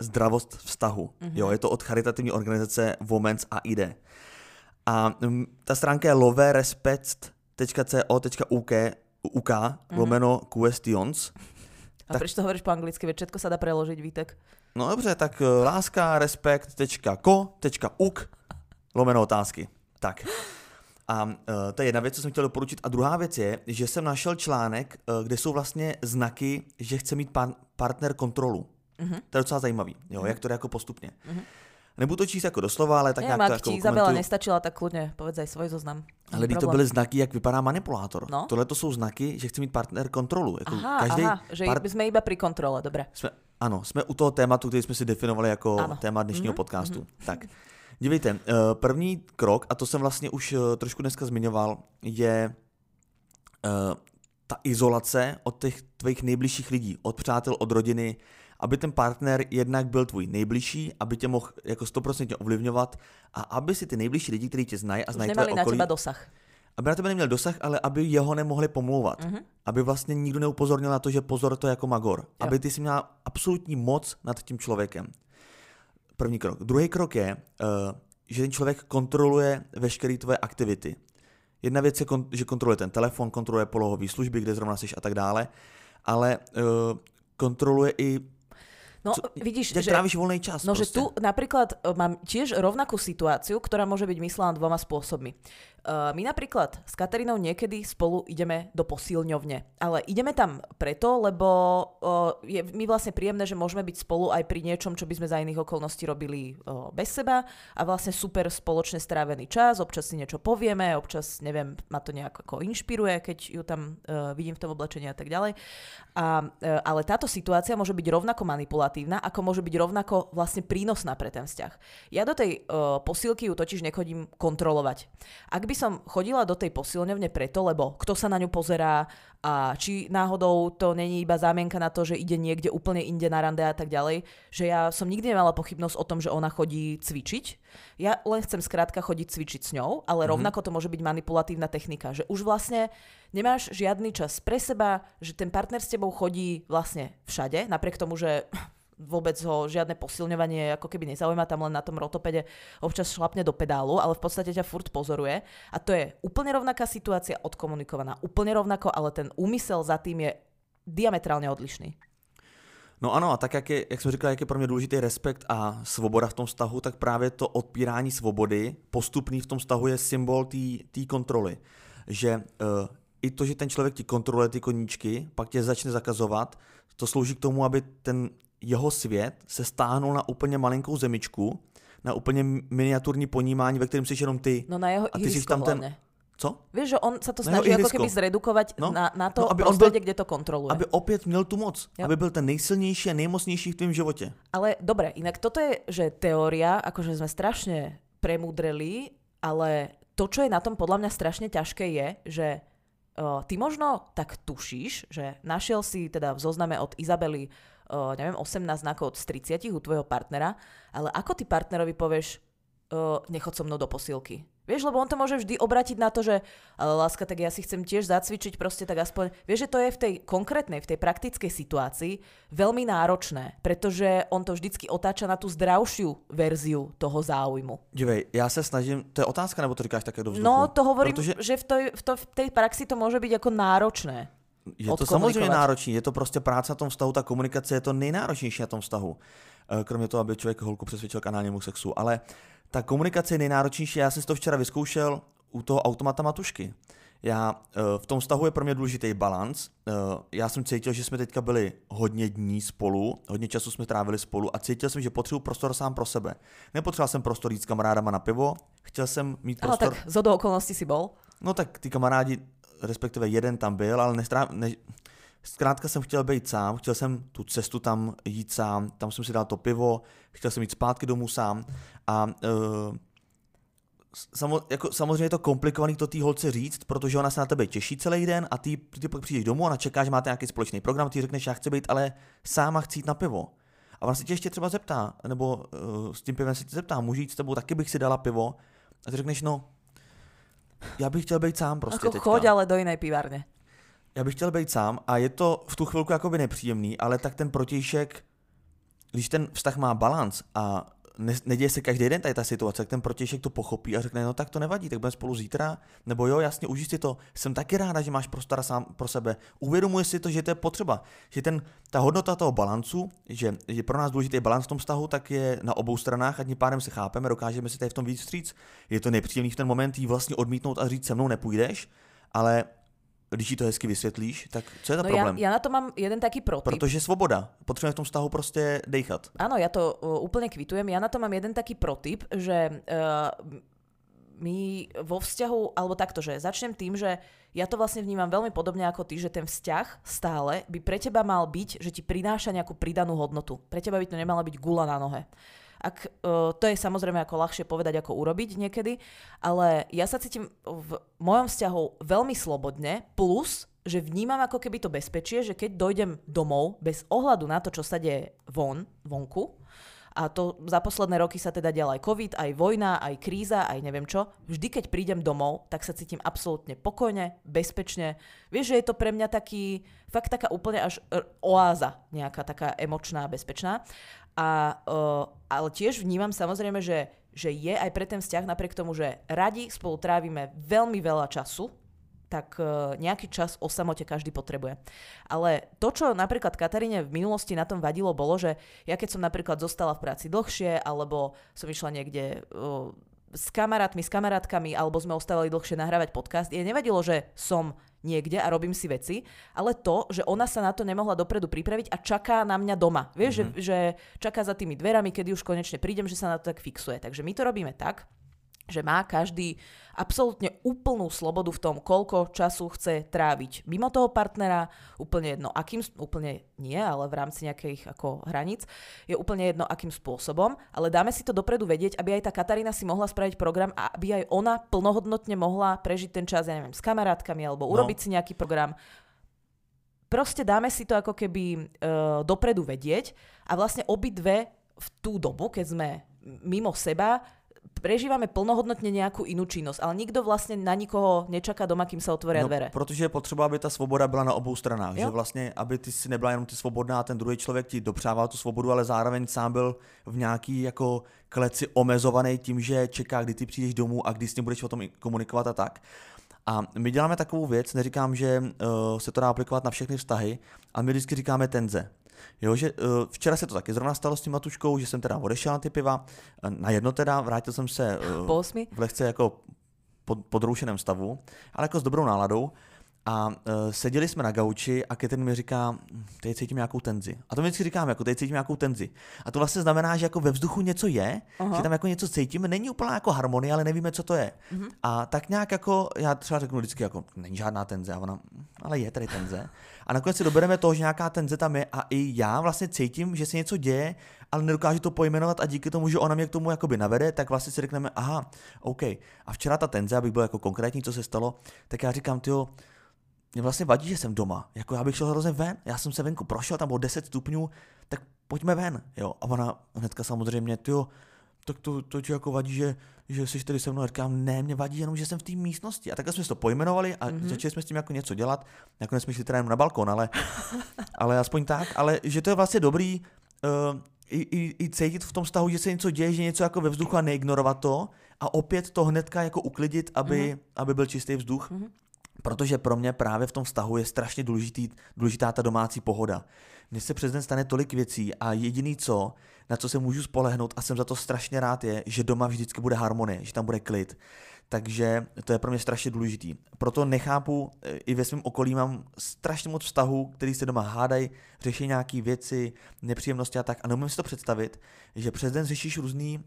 zdravost vztahu. Mm-hmm. Jo, je to od charitativní organizace Womens a ID. A um, ta stránka je loverespect.co.uk UK, mm-hmm. lomeno questions. A tak... proč to hovoríš po anglicky? Veď všetko sa dá preložiť, Vítek. No dobře, tak uh, láska, respekt.co.uk lomeno otázky. Tak. A uh, to je jedna věc, co jsem chtěl doporučit. A druhá věc je, že jsem našel článek, uh, kde jsou vlastně znaky, že chce mít pan, partner kontrolu. Uh-huh. To je docela zajímavý, jo, uh-huh. jak to jde jako postupně. Uh-huh. Nebudu to číst jako doslova, ale tak nějak to jako Izabela nestačila, tak kludně povedz aj svoj zoznam. Ale to byly znaky, jak vypadá manipulátor. No? Tohle to jsou znaky, že chce mít partner kontrolu. Jako aha, každý aha, že part... jsme iba pri kontrole, dobré. Jsme, ano, jsme u toho tématu, který jsme si definovali jako ano. téma dnešního mm-hmm. podcastu. Mm-hmm. Tak, dívejte, eh, první krok, a to jsem vlastně už eh, trošku dneska zmiňoval, je uh, ta izolace od těch tvých nejbližších lidí, od přátel, od rodiny, aby ten partner jednak byl tvůj nejbližší, aby tě mohl jako stoprocentně ovlivňovat a aby si ty nejbližší lidi, kteří tě znají a znají tvoje okolí, na teba dosah. Aby na tebe neměl dosah, ale aby jeho nemohli pomlouvat. Mm-hmm. Aby vlastně nikdo neupozornil na to, že pozor, to je jako magor. Jo. Aby ty si měla absolutní moc nad tím člověkem. První krok. Druhý krok je, uh, že ten člověk kontroluje veškeré tvoje aktivity. Jedna věc je, že kontroluje ten telefon, kontroluje polohové služby, kde zrovna jsi a tak dále, ale uh, kontroluje i No Co, vidíš, že tráviš voľný čas. No, proste. že tu napríklad e, mám tiež rovnakú situáciu, ktorá môže byť myslená dvoma spôsobmi. Uh, my napríklad s Katarínou niekedy spolu ideme do posilňovne, ale ideme tam preto, lebo uh, je mi vlastne príjemné, že môžeme byť spolu aj pri niečom, čo by sme za iných okolností robili uh, bez seba a vlastne super spoločne strávený čas, občas si niečo povieme, občas, neviem, ma to nejak ako inšpiruje, keď ju tam uh, vidím v tom oblečení a tak ďalej. A, uh, ale táto situácia môže byť rovnako manipulatívna, ako môže byť rovnako vlastne prínosná pre ten vzťah. Ja do tej uh, posilky ju totiž nechodím kontrolovať. Ak by som chodila do tej posilňovne preto, lebo kto sa na ňu pozerá a či náhodou to není iba zámienka na to, že ide niekde úplne inde na rande a tak ďalej, že ja som nikdy nemala pochybnosť o tom, že ona chodí cvičiť. Ja len chcem skrátka chodiť cvičiť s ňou, ale mm-hmm. rovnako to môže byť manipulatívna technika, že už vlastne nemáš žiadny čas pre seba, že ten partner s tebou chodí vlastne všade, napriek tomu, že vôbec ho žiadne posilňovanie ako keby nezaujíma, tam len na tom rotopede občas šlapne do pedálu, ale v podstate ťa furt pozoruje. A to je úplne rovnaká situácia odkomunikovaná, úplne rovnako, ale ten úmysel za tým je diametrálně odlišný. No ano, a tak jak, je, jak jsem říkal, jak je pro mě důležitý respekt a svoboda v tom vztahu, tak právě to odpírání svobody postupný v tom vztahu je symbol té kontroly. Že uh, i to, že ten člověk ti kontroluje ty koníčky, pak tě začne zakazovat, to slouží k tomu, aby ten jeho svět se stáhnul na úplně malinkou zemičku, na úplně miniaturní ponímání, ve kterém jsi jenom ty. No na jeho a ty jsi tam ten... Co? Víš, že on se to snaží jako keby zredukovat no? na, na to no, aby prostředí, byl, kde to kontroluje. Aby opět měl tu moc. Jo. Aby byl ten nejsilnější a nejmocnější v tvém životě. Ale dobré, jinak toto je, že teória, akože jsme strašně premudreli, ale to, čo je na tom podľa mňa strašne ťažké je, že uh, ty možno tak tušíš, že našiel si teda v zozname od Izabely uh, neviem, 18 znakov z 30 u tvojho partnera, ale ako ty partnerovi povieš, uh, nechod so mnou do posilky. Vieš, lebo on to môže vždy obratiť na to, že ale láska, tak ja si chcem tiež zacvičiť proste, tak aspoň... Vieš, že to je v tej konkrétnej, v tej praktickej situácii veľmi náročné, pretože on to vždycky otáča na tú zdravšiu verziu toho záujmu. Dívej, já se snažím, to je otázka, nebo to říkáš také do vzduchu? No, to hovorím, protože... že v, toj, v, to, v tej praxi to môže byť ako náročné. Je to samozřejmě náročné, je to prostě práce na tom vztahu, ta komunikace je to nejnáročnější na tom vztahu. Eh, kromě toho, aby člověk holku přesvědčil k análnímu sexu. Ale ta komunikace je nejnáročnější, já jsem si to včera vyzkoušel u toho automata Matušky. Já, eh, v tom vztahu je pro mě důležitý balans. Eh, já jsem cítil, že jsme teďka byli hodně dní spolu, hodně času jsme trávili spolu a cítil jsem, že potřebuji prostor sám pro sebe. Nepotřeboval jsem prostor jít s kamarádama na pivo, chtěl jsem mít prostor... Ale tak z okolností si bol. No tak ty kamarádi respektive jeden tam byl, ale nestrá, ne, Zkrátka jsem chtěl být sám, chtěl jsem tu cestu tam jít sám, tam jsem si dal to pivo, chtěl jsem jít zpátky domů sám a uh, Samo, jako, samozřejmě je to komplikovaný to té holce říct, protože ona se na tebe těší celý den a ty, ty pak přijdeš domů, ona čeká, že máte nějaký společný program, ty řekneš, já chci být ale sama chci jít na pivo. A ona se tě ještě třeba zeptá, nebo uh, s tím pivem se tě zeptá, můžu jít s tebou, taky bych si dala pivo. A ty řekneš, no, já bych chtěl být sám prostě Ako teďka. choď ale do jiné pivárně. Já bych chtěl být sám a je to v tu chvilku jakoby nepříjemný, ale tak ten protějšek, když ten vztah má balans a ne, neděje se každý den tady ta situace, tak ten protějšek to pochopí a řekne, no tak to nevadí, tak budeme spolu zítra, nebo jo, jasně, užij si to, jsem taky ráda, že máš prostor sám pro sebe, uvědomuje si to, že to je potřeba, že ten, ta hodnota toho balancu, že je pro nás důležitý balans v tom vztahu, tak je na obou stranách a tím pádem se chápeme, dokážeme si tady v tom víc vstříc. Je to nepříjemný v ten moment jí vlastně odmítnout a říct, se mnou nepůjdeš, ale když jí to hezky vysvětlíš, tak co je to No problém? ja, ja na to mám jeden taký protip. Protože svoboda. Potřebujeme v tom vztahu prostě dejchat. Áno, ja to uh, úplne kvitujem. Ja na to mám jeden taký protip, že uh, my vo vzťahu, alebo takto, že začnem tým, že ja to vlastne vnímam veľmi podobne ako ty, že ten vzťah stále by pre teba mal byť, že ti prináša nejakú pridanú hodnotu. Pre teba by to nemala byť gula na nohe. Ak, uh, to je samozrejme ako ľahšie povedať, ako urobiť niekedy, ale ja sa cítim v mojom vzťahu veľmi slobodne, plus, že vnímam ako keby to bezpečie, že keď dojdem domov, bez ohľadu na to, čo sa deje von, vonku, a to za posledné roky sa teda dial aj COVID, aj vojna, aj kríza, aj neviem čo. Vždy, keď prídem domov, tak sa cítim absolútne pokojne, bezpečne. Vieš, že je to pre mňa taký, fakt taká úplne až oáza, nejaká taká emočná, bezpečná. A, uh, ale tiež vnímam samozrejme, že, že je aj pre ten vzťah, napriek tomu, že radi spolu trávime veľmi veľa času, tak uh, nejaký čas o samote každý potrebuje. Ale to, čo napríklad Kataríne v minulosti na tom vadilo, bolo, že ja keď som napríklad zostala v práci dlhšie, alebo som išla niekde uh, s kamarátmi, s kamarátkami, alebo sme ostávali dlhšie nahrávať podcast, jej nevadilo, že som niekde a robím si veci, ale to, že ona sa na to nemohla dopredu pripraviť a čaká na mňa doma. Vieš, mm-hmm. že, že čaká za tými dverami, kedy už konečne prídem, že sa na to tak fixuje. Takže my to robíme tak, že má každý absolútne úplnú slobodu v tom, koľko času chce tráviť mimo toho partnera, úplne jedno akým, úplne nie, ale v rámci nejakých ako hraníc, je úplne jedno akým spôsobom, ale dáme si to dopredu vedieť, aby aj tá Katarína si mohla spraviť program a aby aj ona plnohodnotne mohla prežiť ten čas, ja neviem, s kamarátkami alebo No. urobiť si nejaký program. Proste dáme si to ako keby uh, dopredu vedieť a vlastne obidve v tú dobu, keď sme mimo seba, prežívame plnohodnotne nejakú inú činnosť, ale nikto vlastne na nikoho nečaká doma, kým sa otvoria No, dvere. protože je potřeba, aby ta svoboda byla na obou stranách. Jo. Že vlastně, aby ty si nebyla jenom ty svobodná a ten druhý člověk ti dopřával tu svobodu, ale zároveň sám byl v nějaký jako kleci omezovaný tím, že čeká, kdy ty přijdeš domů a kdy s ním budeš o tom komunikovat a tak. A my děláme takovou věc, neříkám, že uh, se to dá aplikovat na všechny vztahy, a my vždycky říkáme tenze. Jo, že uh, včera se to taky zrovna stalo s tím Matuškou, že jsem teda odešel na ty piva, eh, na jedno teda, vrátil jsem se uh, Po osmi? v lehce jako pod, podroušeném stavu, ale jako s dobrou náladou. A uh, seděli jsme na gauči a Ketrin mi říká, "Hm, teď cítím nějakou tenzi. A to mi vždycky říkám, jako teď cítím nějakou tenzi. A to vlastně znamená, že jako ve vzduchu něco je, Aha. že tam jako něco cítíme, není úplná jako harmonie, ale nevíme, co to je. Mhm. A tak nějak jako, já třeba řeknu vždycky jako, není žádná tenze, a ona, "Hm, ale je tady tenze. A nakonec si dobereme toho, že nějaká tenze tam je a i já vlastně cítím, že se něco děje, ale nedokážu to pojmenovat a díky tomu, že ona mě k tomu jakoby navede, tak vlastně si řekneme, aha, OK. A včera ta tenze, abych byl jako konkrétní, co se stalo, tak já říkám, tyjo, mě vlastně vadí, že jsem doma. Jako já bych šel hrozně ven. Já jsem se venku prošel, tam bylo 10 stupňů, tak pojďme ven. Jo. A ona hnedka samozřejmě, tyjo, tak to, to ti jako vadí, že, že jsi tady se mnou. Říkám, ne, mě vadí jenom, že jsem v té místnosti. A takhle jsme si to pojmenovali a mm-hmm. začali jsme s tím jako něco dělat. Nakonec jsme šli teda na balkon, ale, ale aspoň tak. Ale že to je vlastně dobrý uh, i, i, i cítit v tom vztahu, že se něco děje, že něco jako ve vzduchu a neignorovat to a opět to hnedka jako uklidit, aby, mm-hmm. aby byl čistý vzduch. Mm-hmm. Protože pro mě právě v tom vztahu je strašně důležitý, důležitá ta domácí pohoda. Mně se přes den stane tolik věcí a jediný co, na co se můžu spolehnout a jsem za to strašně rád je, že doma vždycky bude harmonie, že tam bude klid. Takže to je pro mě strašně důležitý. Proto nechápu, e, i ve svém okolí mám strašně moc vztahů, který se doma hádají, řeší nějaké věci, nepříjemnosti a tak. A neumím si to představit, že přes den řešíš různé uh,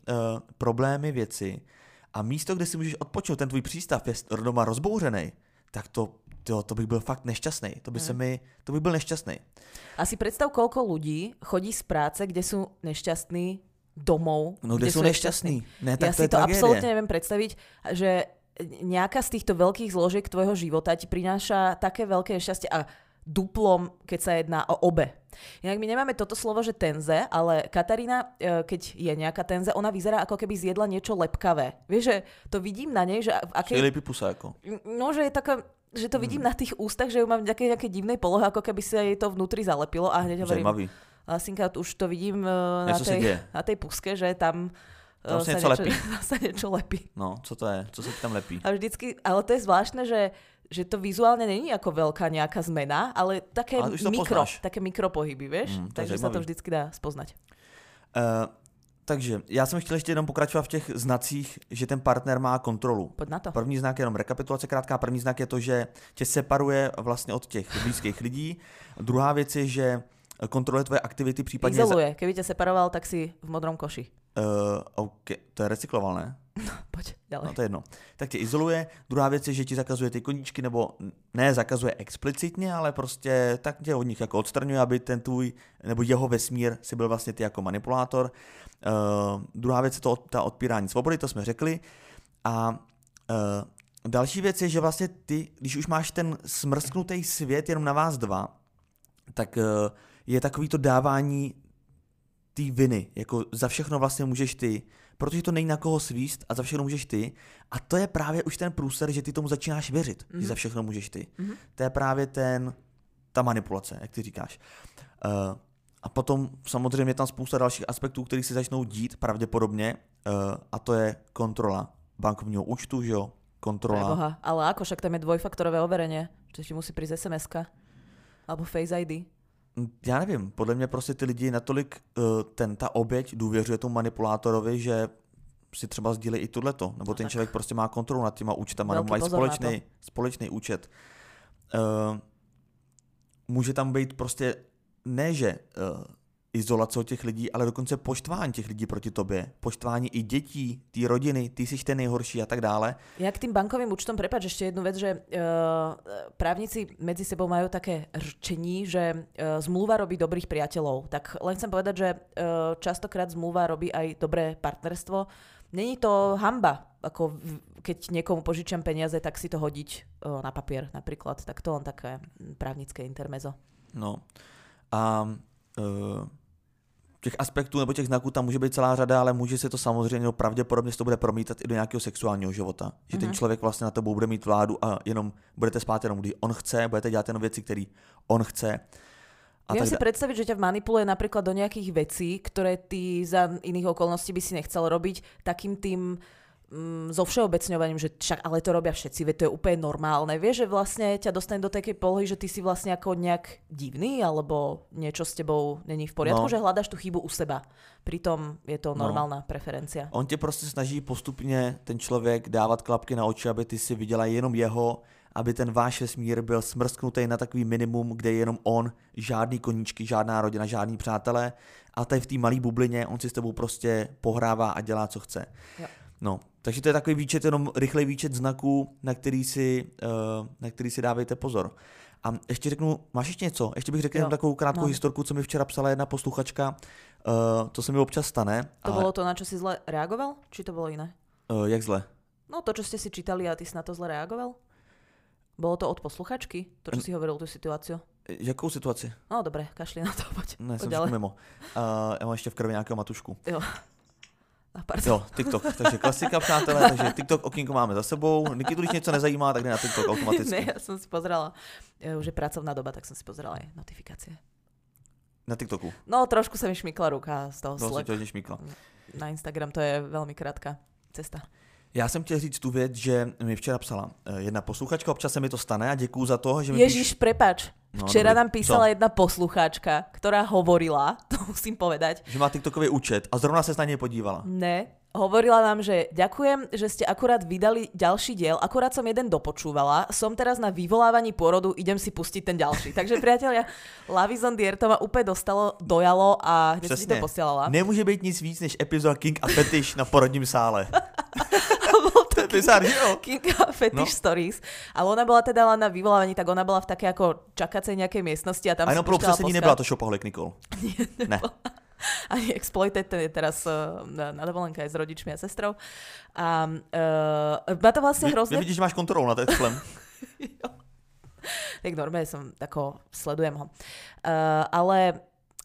problémy, věci a místo, kde si můžeš odpočinout, ten tvůj přístav je doma rozbouřený, tak to to, to bych byl fakt nešťastný. To by se mi, to bych byl nešťastný. A si predstav, koľko ľudí chodí z práce, kde sú nešťastní domov. No, kde, sú nešťastní. Ne, tak ja to si to tragédie. absolútne neviem predstaviť, že nejaká z týchto veľkých zložiek tvojho života ti prináša také veľké šťastie a duplom, keď sa jedná o obe. Inak my nemáme toto slovo, že tenze, ale Katarína, e, keď je nejaká tenze, ona vyzerá ako keby zjedla niečo lepkavé. Vieš, že to vidím na nej, že v akej... Jako. No, že je taká, že to vidím na tých ústach, že ju mám v nejakej, nejakej divnej polohe, ako keby sa jej to vnútri zalepilo a hneď hovorím, Zajímavý. Lasinka, už to vidím e, na tej, na tej puske, že tam, e, Tam se sa, něco lepí. sa niečo lepí. No, co to je? Co ti tam lepí? A vždycky, ale to je zvláštne, že, že to vizuálne není ako veľká nejaká zmena, ale také Ale mikro, poznáš. také mikropohyby, vieš? Mm, Takže sa to vždycky dá spoznať. Uh, takže já jsem chtěl ještě jenom pokračovat v těch znacích, že ten partner má kontrolu. Poď na to. První znak je jenom rekapitulace krátká. První znak je to, že tě separuje vlastně od těch blízkých lidí. Druhá věc je, že kontroluje tvoje aktivity, případně... Izoluje. Keby ťa separoval, tak si v modrom koši. Uh, OK, to je recykloval, ne? Poď ďalej. No to je jedno. Tak tě izoluje. Druhá věc je, že ti zakazuje ty koníčky, nebo ne zakazuje explicitně, ale prostě tak tě od nich jako odstraňuje, aby ten tvůj, nebo jeho vesmír si byl vlastně ty jako manipulátor. Uh, druhá věc je to ta odpírání svobody, to jsme řekli. A uh, další věc je, že vlastně ty, když už máš ten smrsknutý svět jenom na vás dva, tak uh, je takový to dávání té viny, jako za všechno vlastně můžeš ty, protože to není na koho svíst a za všechno můžeš ty. A to je právě už ten průser, že ty tomu začínáš věřit, mm-hmm. že za všechno můžeš ty. Mm-hmm. To je právě ten, ta manipulace, jak ty říkáš. Uh, a potom samozřejmě je tam spousta dalších aspektů, které se začnou dít pravděpodobně, uh, a to je kontrola bankovního účtu, že jo, kontrola. Boha. Ale ako, však tam je dvojfaktorové overenie, že ti musí prísť sms alebo Face ID. Já nevím, podle mě prostě ty lidi natolik, uh, ten, ta oběť důvěřuje tomu manipulátorovi, že si třeba sdílí i tohleto, nebo ten tak. člověk prostě má kontrolu nad těma účtama, nebo Velký mají pozor na společný, společný účet. Uh, může tam být prostě ne, že uh, izolace od těch lidí, ale dokonce poštvání těch lidí proti tobě, poštvání i dětí, té rodiny, ty jsi ten nejhorší a tak dále. Ja k tým bankovým účtom, prepač ešte jednu vec, že uh, právnici medzi sebou majú také rčení, že uh, zmluva robí dobrých priateľov. Tak len chcem povedať, že uh, častokrát zmluva robí aj dobré partnerstvo. Není to hamba, ako keď niekomu požičiam peniaze, tak si to hodiť uh, na papier napríklad. Tak to len také mm, právnické intermezo. No. A uh, těch aspektů nebo těch znaků tam může být celá řada, ale může se to samozřejmě, no pravděpodobně se to bude promítat i do nějakého sexuálního života. Že ten člověk vlastně na tebou bude mít vládu a jenom budete spát jenom, když on chce, budete dělat jenom věci, které on chce. A Viem tak si predstaviť, že ťa manipuluje napríklad do nejakých vecí, ktoré ty za iných okolností by si nechcel robiť, takým tým mm, so všeobecňovaním, že však ale to robia všetci, veď to je úplne normálne. Vieš, že vlastne ťa dostane do takej polohy, že ty si vlastne ako nejak divný, alebo niečo s tebou není v poriadku, No. že hľadaš tú chybu u seba. Pritom je to No. normálna preferencia. On tě prostě snaží postupně ten člověk dávat klapky na oči, aby ty si viděla jenom jeho, aby ten váš vesmír byl smrsknutý na takový minimum, kde je jenom on, žádný koníčky, žádná rodina, žádní přátelé a tady v té malé bublině on si s tebou prostě pohrává a dělá, co chce. Jo. No, takže to je takový výčet, jenom rychlej výčet znaků, na který si, uh, na který si dávejte pozor. A ještě řeknu, máš ještě něco? Ještě bych řekl Jo, jenom takovou krátkou mám. historku, co mi včera psala jedna posluchačka. Uh, to se mi občas stane. To ale, bolo to, na čo si zle reagoval? Či to bolo iné? Uh, jak zle? No to, čo ste si čítali a ty si na to zle reagoval? Bolo to od posluchačky? To, čo si hovoril tú situáciu? Jakou situaci? No dobre, kašli na to, poď. Ne, poď jsem mimo. Uh, já mám ještě v krvi nějakého matušku. Jo. Pardon. Jo, TikTok, takže klasika, přátelé, takže TikTok okénko máme za sebou. Nikitu, když něco nezajímá, tak jde na TikTok automaticky. ne, ja som si pozerala, e, už je pracovná doba, tak som si pozerala aj notifikácie. Na TikToku. No, trošku sa mi šmykla ruka z toho No, to šmíkla. Na Instagram to je veľmi krátka cesta. Já jsem chtěl říct tu věc, že mi včera psala eh, jedna posluchačka, občas se mi to stane a děkuju za to, že mi Ježiš, prepač. No, Včera dobrý. nám písala Co? jedna poslucháčka, ktorá hovorila, to musím povedať, že má TikTokový účet a zrovna se na něj podívala. Ne, hovorila nám, že ďakujem, že ste akurát vydali ďalší diel, akurát som jeden dopočúvala, som teraz na vyvolávaní pôrodu, idem si pustiť ten ďalší. Takže priatelia, Lavizon Dier to ma úplne dostalo, dojalo a hneď si to posielala. Nemůže být nic víc než epizoda King a Fetish na porodním sále. Že jo? Kinga Fetish no. Stories. Ale ona bola teda len na vyvolávaní, tak ona bola v také ako čakacej nejakej miestnosti a tam A jenom pro upřesnění nebyla to šopoholik, Nikol. Nie, Ne. Ani Exploited, ten je teraz uh, na, na dovolenke aj s rodičmi a sestrou. A uh, ma to vlastne hrozne... nevidíš, že máš kontrolu nad Excelem. Jo. tak normálne som, ako, sledujem ho. Uh, ale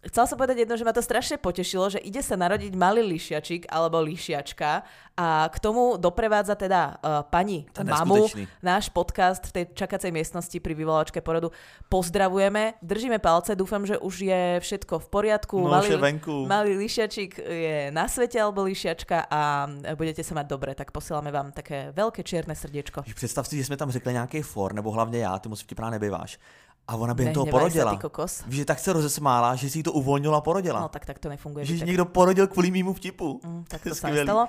chcela som povedať jedno, že ma to strašne potešilo, že ide sa narodiť malý lišiačik alebo lišiačka a k tomu doprevádza teda uh, pani je mamu náš podcast v tej čakacej miestnosti pri vyvolávačke porodu. Pozdravujeme, držíme palce, dúfam, že už je všetko v poriadku. No, je venku. malý lišiačik je na svete alebo lišiačka a budete sa mať dobre, tak posielame vám také veľké čierne srdiečko. Představ si, že jsme tam řekli nějaký for, nebo hlavně já, ty moc vtipná nebýváš. A ona během toho porodila. ty kokos. Víš, že tak se rozesmála, že si to uvolnila a porodila. No tak, tak to nefunguje. že Vítek. někdo porodil kvůli mýmu vtipu. Mm, tak to Skvělý. nestalo.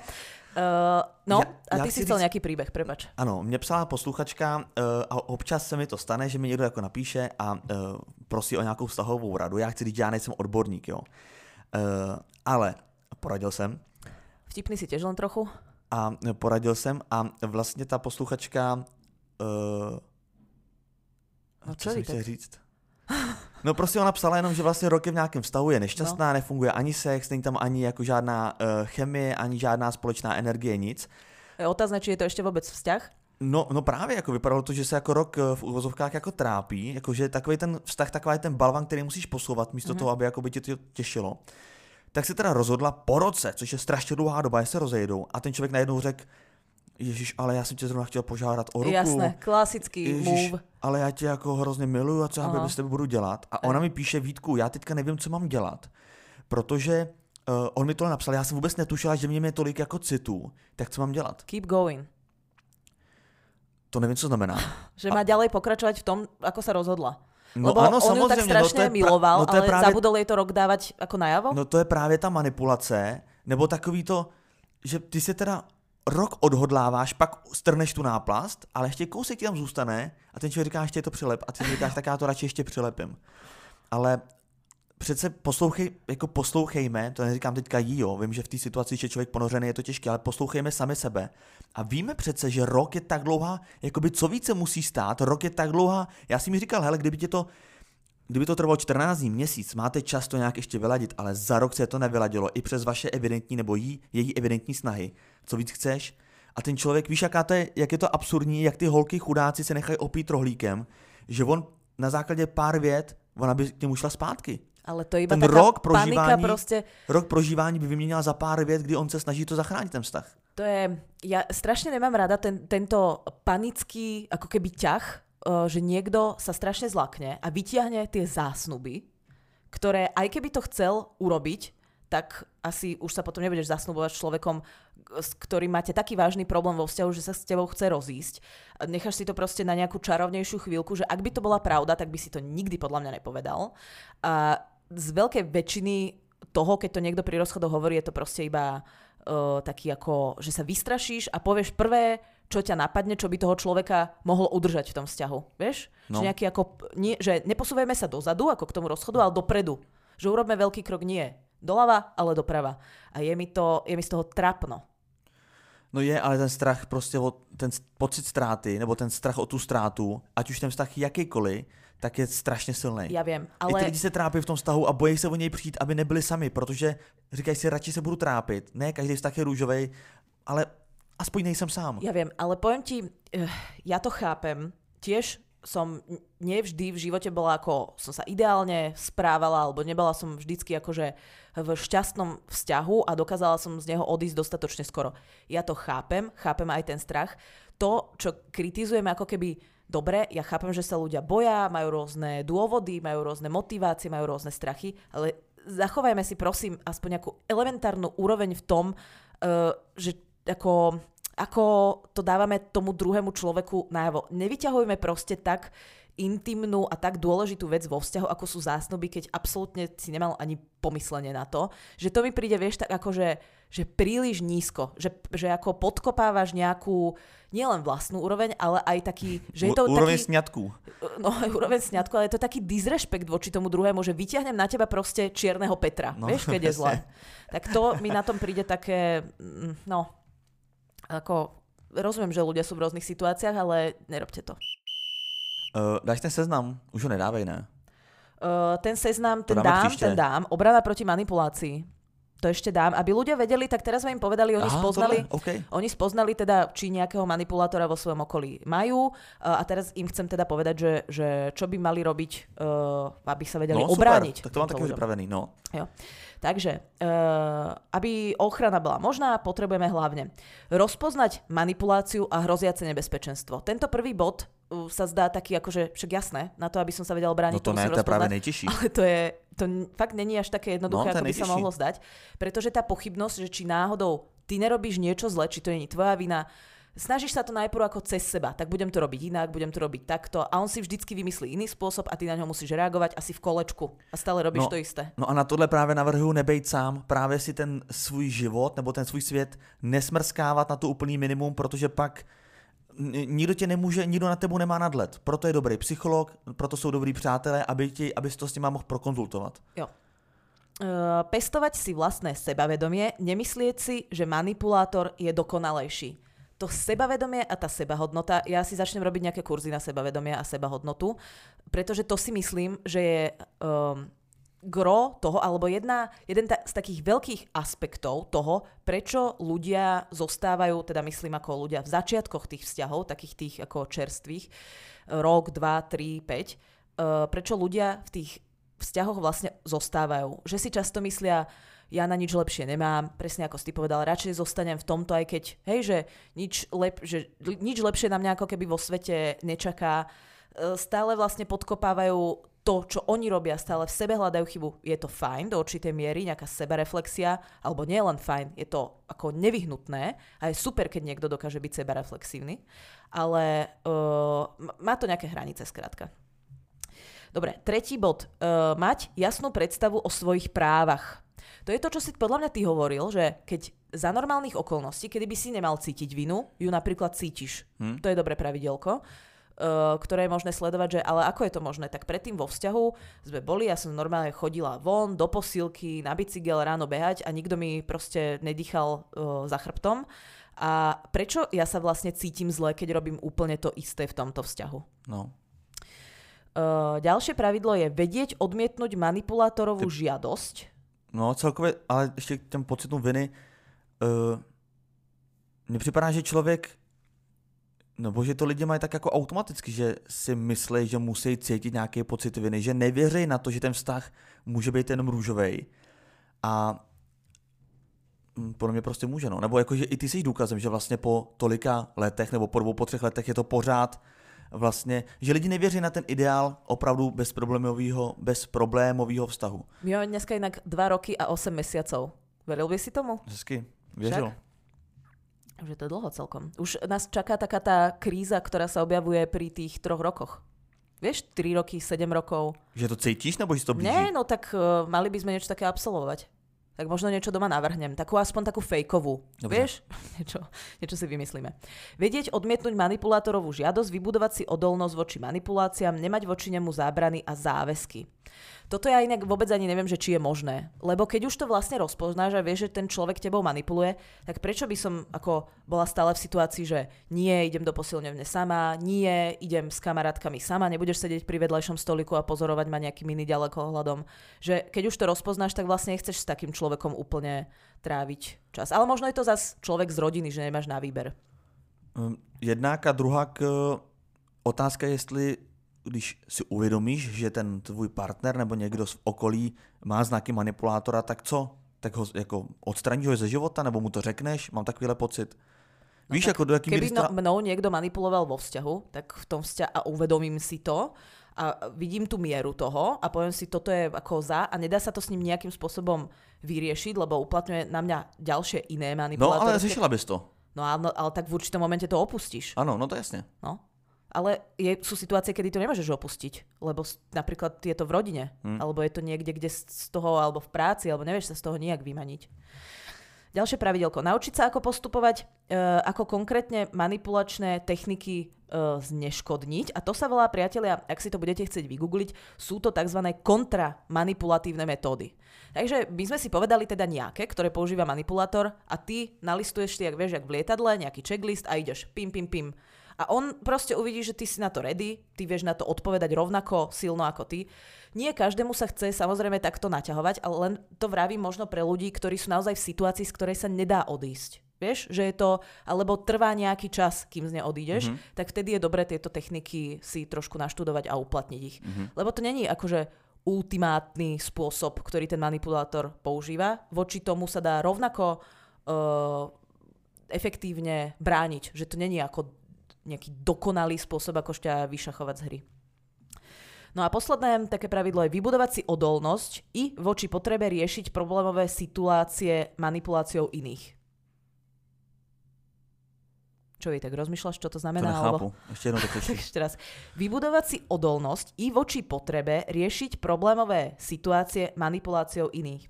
Uh, no, Ja- a ja ty chci si chcel říct- nejaký príbeh, prepač. Ano, mě psala posluchačka uh, a občas se mi to stane, že mi někdo jako napíše a uh, prosí o nějakou vztahovou radu. Já chci říct, že já nejsem odborník, jo. Uh, ale poradil jsem Vtipný si tiež len trochu. a poradil jsem a vlastně ta posluchačka uh, No co jsem chtěl říct? No prostě ona psala jenom, že vlastně rok je v nějakém vztahu, je nešťastná, no. nefunguje ani sex, není tam ani jako žádná uh, chemie, ani žádná společná energie, nic. Je otázne, či je to ešte vôbec vzťah. No, no právě, jako vypadalo to, že se jako rok eh, v úvozovkách jako trápí, jakože takový ten vztah, takový ten balvan, který musíš posouvat místo mm-hmm. toho, aby jako by tě to těšilo. Tak se teda rozhodla po roce, což je strašně dlouhá doba, že se rozejdou a ten člověk najednou řekl, Ježíš, ale já jsem tě zrovna chtěl požádat o ruku. Jasné, klasický Ježiš, move. ale já tě jako hrozně miluju a co já s tebou budu dělat. A ona mi píše, Vítku, já teďka nevím, co mám dělat, protože uh, on mi tohle napsal, já jsem vůbec netušila, že mě je tolik jako citů, tak co mám dělat? Keep going. To nevím, co znamená. Že má ďalej pokračovať v tom, ako sa rozhodla. No Lebo ano, on ju tak strašne no to miloval, no to je ale právě- zabudol jej to rok dávať ako najavo? No to je právě ta manipulace, nebo takový to, že ty se teda rok odhodláváš, pak strneš tu náplast, ale ještě kousek ti tam zůstane a ten člověk říká, ještě je to přilep a ty si říkáš, tak já to radši ještě přilepím. Ale přece poslouchej, jako poslouchejme, to neříkám teďka jí, jo, vím, že v té situaci, že člověk ponořený, je to těžké, ale poslouchejme sami sebe. A víme přece, že rok je tak dlouhá, jakoby co více musí stát, rok je tak dlouhá, já si mi říkal, hele, kdyby tě to Kdyby to trvalo 14 dní, měsíc, máte čas to nějak ještě vyladit, ale za rok se to nevyladilo i přes vaše evidentní nebo jí, její evidentní snahy. Co víc chceš? A ten člověk, víš, jaká to je, jak je to absurdní, jak ty holky chudáci se nechají opít rohlíkem, že on na základě pár vět, ona by k němu šla zpátky. Ale to je iba Ten rok prožívání, proste. rok prožívání by vyměnila za pár vět, kdy on se snaží to zachránit ten vztah. To je, ja strašne nemám rada ten, tento panický, ako keby ťah, eh, že niekto sa strašne zlakne a vytiahne tie zásnuby, ktoré aj keby to chcel urobiť, tak asi už sa potom nebudeš zasnubovať s človekom, s ktorým máte taký vážny problém vo vzťahu, že sa s tebou chce rozísť. Necháš si to proste na nejakú čarovnejšiu chvíľku, že ak by to bola pravda, tak by si to nikdy podľa mňa nepovedal. A z veľkej väčšiny toho, keď to niekto pri rozchodoch hovorí, je to proste iba uh, taký ako, že sa vystrašíš a povieš prvé, čo ťa napadne, čo by toho človeka mohlo udržať v tom vzťahu. Vieš? No. Že, nejaký ako, nie, že neposúvajme sa dozadu, ako k tomu rozchodu, ale dopredu. Že urobme veľký krok nie doľava, ale doprava. A je mi, to, je mi z toho trapno. No je, ale ten strach prostě o ten pocit ztráty, nebo ten strach o tu ztrátu, ať už ten vztah jakýkoliv, tak je strašně silný. Ja viem, Ale... I ty lidi se trápí v tom vztahu a bojí se o něj přijít, aby nebyli sami, protože říkají si, radši se budu trápit. Ne, každý vztah je růžový, ale aspoň nejsem sám. Ja viem, ale poviem ti, eh, ja to chápem. Tiež som nevždy v živote bola ako, som sa ideálne správala, alebo nebola som vždycky akože v šťastnom vzťahu a dokázala som z neho odísť dostatočne skoro. Ja to chápem, chápem aj ten strach. To, čo kritizujeme ako keby dobre, ja chápem, že sa ľudia boja, majú rôzne dôvody, majú rôzne motivácie, majú rôzne strachy, ale zachovajme si prosím aspoň nejakú elementárnu úroveň v tom, uh, že ako, ako to dávame tomu druhému človeku najavo. Nevyťahujme proste tak intimnú a tak dôležitú vec vo vzťahu, ako sú zásnuby, keď absolútne si nemal ani pomyslenie na to. Že to mi príde, vieš, tak ako, že, že príliš nízko. Že, že ako podkopávaš nejakú, nielen vlastnú úroveň, ale aj taký, že je to Úroveň taký, sňatku. no úroveň sňatku, ale je to taký disrespekt voči tomu druhému, že vyťahnem na teba proste čierneho Petra, No, vieš, keď je zle. Tak to mi na tom príde také, mm, no, ako rozumiem, že ľudia sú v rôznych situáciách, ale nerobte to. Uh, dáš ten seznam? Už ho nedávej, ne? Uh, ten seznam, ten dám, příště. ten dám. Obrana proti manipulácii. To ešte dám. Aby ľudia vedeli, tak teraz sme im povedali, oni Aha, spoznali, tohle? OK. oni spoznali teda, či nejakého manipulátora vo svojom okolí majú a teraz im chcem teda povedať, že, že čo by mali robiť, uh, aby sa vedeli No, obrániť. super. Tak to mám ľuďom. připravený, no. Jo. Takže, uh, aby ochrana bola možná, potrebujeme hlavne rozpoznať manipuláciu a hroziace nebezpečenstvo. Tento prvý bod sa zdá taký akože, však jasné, na to, aby som sa vedel brániť, No to musím ne, to je práve nejtěžší. Ale to je, to fakt není až také jednoduché, No, to ako by sa mohlo zdať. Pretože tá pochybnosť, že či náhodou ty nerobíš niečo zle, či to je tvoja vina, snažíš sa to najprv ako cez seba, tak budem to robiť inak, budem to robiť takto a on si vždycky vymyslí iný spôsob a ty na ňo musíš reagovať asi v kolečku a stále robíš No. to isté. No a na tohle právě navrhuju nebejt sám, právě si ten svůj život nebo ten svůj svět nesmrskávat na to úplný minimum, protože pak nikdo tě nemůže, nikdo na tebu nemá nadhled. Proto je dobrý psycholog, proto jsou dobrý přátelé, aby, ti, aby to s nima mohl prokonzultovat. Jo. Uh, pestovať si vlastné sebavedomie, nemyslieť si, že manipulátor je dokonalejší. To sebavedomie a tá sebahodnota, ja si začnem robiť nejaké kurzy na sebavedomie a sebahodnotu, pretože to si myslím, že je um, gro toho, alebo jedna, jeden ta, z takých veľkých aspektov toho, prečo ľudia zostávajú, teda myslím ako ľudia v začiatkoch tých vzťahov, takých tých ako čerstvých, rok, dva, tri, päť, uh, prečo ľudia v tých vzťahoch vlastne zostávajú. Že si často myslia, ja na nič lepšie nemám, presne ako si povedal, radšej zostanem v tomto, aj keď, hej, že nič, lep, že nič lepšie na mňa ako keby vo svete nečaká. E, Stále vlastne podkopávajú to, čo oni robia, stále v sebe hľadajú chybu. Je to fajn do určitej miery, nejaká sebareflexia, alebo nie len fajn, je to ako nevyhnutné a je super, keď niekto dokáže byť sebareflexívny, ale uh, má to nejaké hranice skrátka. Dobre, tretí bod. Uh, mať jasnú predstavu o svojich právach. To je to, čo si podľa mňa ty hovoril, že keď za normálnych okolností, kedy by si nemal cítiť vinu, ju napríklad cítiš. Hm? To je dobré pravidelko, ktoré je možné sledovať, že ale ako je to možné? Tak predtým vo vzťahu sme boli, ja som normálne chodila von, do posilky, na bicykel, ráno behať a nikto mi proste nedýchal uh, za chrbtom. A prečo ja sa vlastne cítim zle, keď robím úplne to isté v tomto vzťahu? No. Uh, ďalšie pravidlo je vedieť odmietnúť manipulátorovú Ty- žiadosť. No celkově, ale ještě k těm pocitům viny, uh, mně připadá, že člověk, nebo že to lidi mají tak jako automaticky, že si myslí, že musí cítit nějaký pocit viny, že nevěří na to, že ten vztah může být jenom růžový. A mm, podle mě prostě může, no. Nebo jakože i ty jsi důkazem, že vlastně po tolika letech, nebo po dvou, po třech letech je to pořád vlastně, že lidi nevěří na ten ideál opravdu bezproblémového, bezproblémového vztahu. My máme dneska inak 2 roky a 8 mesiacov. Veril by si tomu? Hezky, věřil. Však? Už je to dlho celkom. Už nás čaká taká tá kríza, ktorá sa objavuje pri tých troch rokoch. Vieš, 3 roky, 7 rokov. Že to cítíš, nebo si to blíží? Nie, no tak uh, mali by sme niečo také absolvovať. Tak možno niečo doma navrhnem. Takú aspoň takú fejkovú. Dobre. Vieš? niečo, niečo si vymyslíme. Vedieť odmietnúť manipulátorovú žiadosť, vybudovať si odolnosť voči manipuláciám, nemať voči nemu zábrany a záväzky. Toto ja inak vôbec ani neviem, že či je možné. Lebo keď už to vlastne rozpoznáš a vieš, že ten človek tebou manipuluje, tak prečo by som ako bola stále v situácii, že nie, idem do posilňovne sama, nie, idem s kamarátkami sama, nebudeš sedieť pri vedľajšom stoliku a pozorovať ma nejakým iný ďalekohľadom. Že keď už to rozpoznáš, tak vlastne nechceš s takým človekom úplne tráviť čas. Ale možno je to zas človek z rodiny, že nemáš na výber. Jednak a druhá k, otázka, jestli když si uvědomíš, že ten tvůj partner nebo někdo z okolí má znaky manipulátora, tak co? Tak ho jako odstraníš ho ze života, nebo mu to řekneš? Mám takovýhle pocit. Víš, tak jako do jaký. Keby no, mnou niekto manipuloval vo vzťahu, tak v tom vzťahu a uvedomím si to a vidím tú mieru toho a poviem si, toto je ako za a nedá sa to s ním nejakým spôsobom vyriešiť, lebo uplatňuje na mňa ďalšie iné No, manipulátory. ale řešila bys to. No ale, ale tak v určitom momente to opustíš. Ano, no to jasně. No. Ale je, sú situácie, kedy to nemôžeš opustiť, lebo napríklad je to v rodine, Hm. alebo je to niekde, kde z toho, alebo v práci, alebo nevieš sa z toho nijak vymaniť. Ďalšie pravidelko. Naučiť sa, ako postupovať, e, ako konkrétne manipulačné techniky e, zneškodniť. A to sa volá, priatelia, ak si to budete chcieť vygoogliť, sú to tzv. kontramanipulatívne metódy. Takže my sme si povedali teda nejaké, ktoré používa manipulátor a ty nalistuješ si, ak vieš, jak v lietadle, nejaký checklist a ideš pim, pim, pim a on proste uvidí, že ty si na to ready, ty vieš na to odpovedať rovnako silno ako ty. Nie každému sa chce samozrejme takto naťahovať, ale len to vravím možno pre ľudí, ktorí sú naozaj v situácii, z ktorej sa nedá odísť. Vieš, že je to, alebo trvá nejaký čas, kým z nej odídeš, mm-hmm. tak vtedy je dobré tieto techniky si trošku naštudovať a uplatniť ich. Mm-hmm. Lebo to není akože ultimátny spôsob, ktorý ten manipulátor používa. Voči tomu sa dá rovnako uh, efektívne brániť, že to není ako nejaký dokonalý spôsob, ako ťa vyšachovať z hry. No a posledné také pravidlo je vybudovať si odolnosť i voči potrebe riešiť problémové situácie manipuláciou iných. Čo vy tak rozmýšľaš, čo to znamená? To nechápu. Alebo... Ešte jedno to Ešte raz. Vybudovať si odolnosť i voči potrebe riešiť problémové situácie manipuláciou iných.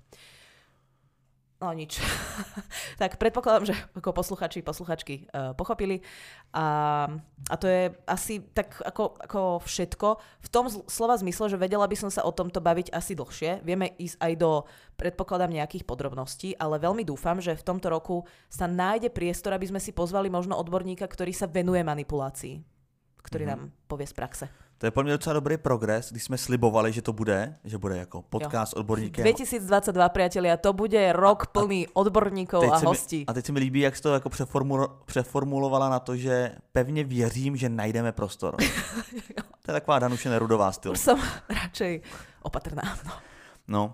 No nič. tak predpokladám, že ako posluchači, posluchačky uh, pochopili. A, a to je asi tak ako, ako všetko. V tom zl- slova zmysle, že vedela by som sa o tomto baviť asi dlhšie. Vieme ísť aj do, predpokladám, nejakých podrobností, ale veľmi dúfam, že v tomto roku sa nájde priestor, aby sme si pozvali možno odborníka, ktorý sa venuje manipulácii, ktorý mm-hmm. nám povie z praxe. To je pro mě docela dobrý progres, když jsme slibovali, že to bude, že bude jako podcast jo. odborníkem. 2022, priatelia, to bude rok plný a, odborníkov a hostí. Mi, a teď se mi líbí, jak jsi to jako přeformulovala na to, že pevně věřím, že najdeme prostor. to je taková Danuše Nerudová styl. Už jsem radšej opatrná. No. no.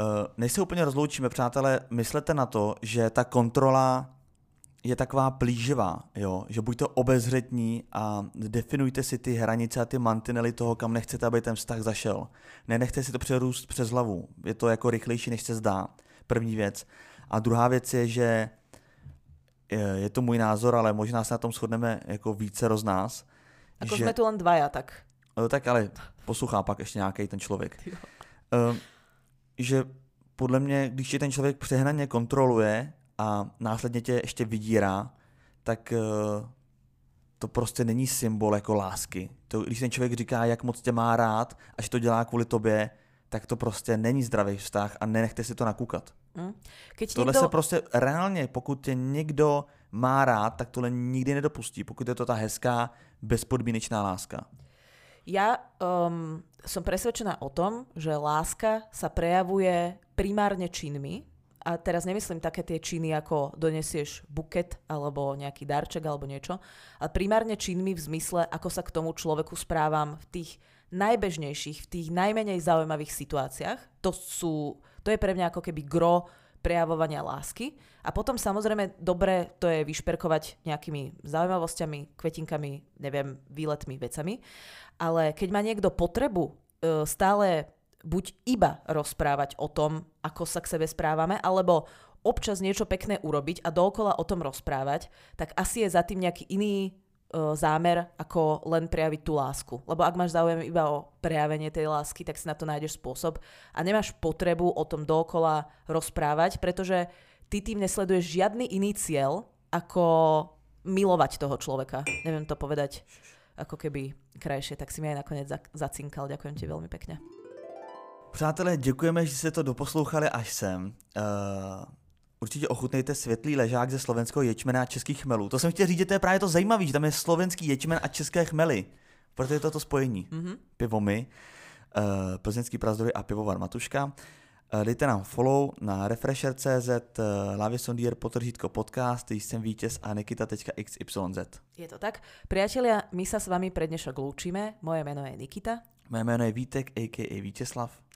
Uh, než se úplně rozloučíme, přátelé, myslete na to, že ta kontrola je taková plíživá, jo? že buďte obezřetní a definujte si ty hranice a ty mantinely toho, kam nechcete, aby ten vztah zašel. Nenechte si to přerůst přes hlavu, je to jako rychlejší, než se zdá. První věc. A druhá věc je, že je to můj názor, ale možná se na tom shodneme jako více z nás. Ako že... jsme tu len dvaja, tak. Tak ale poslouchá pak ještě nějaký ten člověk. Uh, že podle mě, když je ten člověk přehnaně kontroluje, a následně tě ještě vydírá, tak eh, to prostě není symbol jako lásky. To, když ten člověk říká, jak moc tě má rád a že to dělá kvůli tobě, tak to prostě není zdravý vztah a nenechte si to nakukat. Mm. Keď tohle někdo... se prostě reálně, pokud tě někdo má rád, tak tohle nikdy nedopustí, pokud je to ta hezká, bezpodmínečná láska. Ja um, som presvedčená o tom, že láska sa prejavuje primárne činmi, a teraz nemyslím také tie činy, ako donesieš buket alebo nejaký darček alebo niečo, ale primárne činmi v zmysle, ako sa k tomu človeku správam v tých najbežnejších, v tých najmenej zaujímavých situáciách. To, sú, to je pre mňa ako keby gro prejavovania lásky. A potom samozrejme dobre to je vyšperkovať nejakými zaujímavosťami, kvetinkami, neviem, výletmi, vecami. Ale keď má niekto potrebu e, stále buď iba rozprávať o tom, ako sa k sebe správame, alebo občas niečo pekné urobiť a dookola o tom rozprávať, tak asi je za tým nejaký iný uh, zámer, ako len prejaviť tú lásku. Lebo ak máš záujem iba o prejavenie tej lásky, tak si na to nájdeš spôsob a nemáš potrebu o tom dookola rozprávať, pretože ty tým nesleduješ žiadny iný cieľ, ako milovať toho človeka. Neviem to povedať ako keby krajšie, tak si mi aj nakoniec zacinkal. Ďakujem ti veľmi pekne. Přátelé, děkujeme, že jste to doposlouchali až sem. Uh, určitě ochutnejte světlý ležák ze slovenského ječmena a českých chmelů. To jsem chtěl říct, že to je právě to zajímavé, že tam je slovenský ječmen a české chmely. Proto je to to spojení. Mm-hmm. Pivomy, uh, plzeňský prazdory a pivovar Matuška. Uh, dejte nám follow na refresher.cz, uh, Lavie Sondier, potržítko podcast, jsem vítěz a nikita.xyz. Je to tak. Priatelia, my sa s vami pre dnešok lúčime. Moje meno je Nikita. Moje jméno je Vítek, a.k.a. Vítězslav.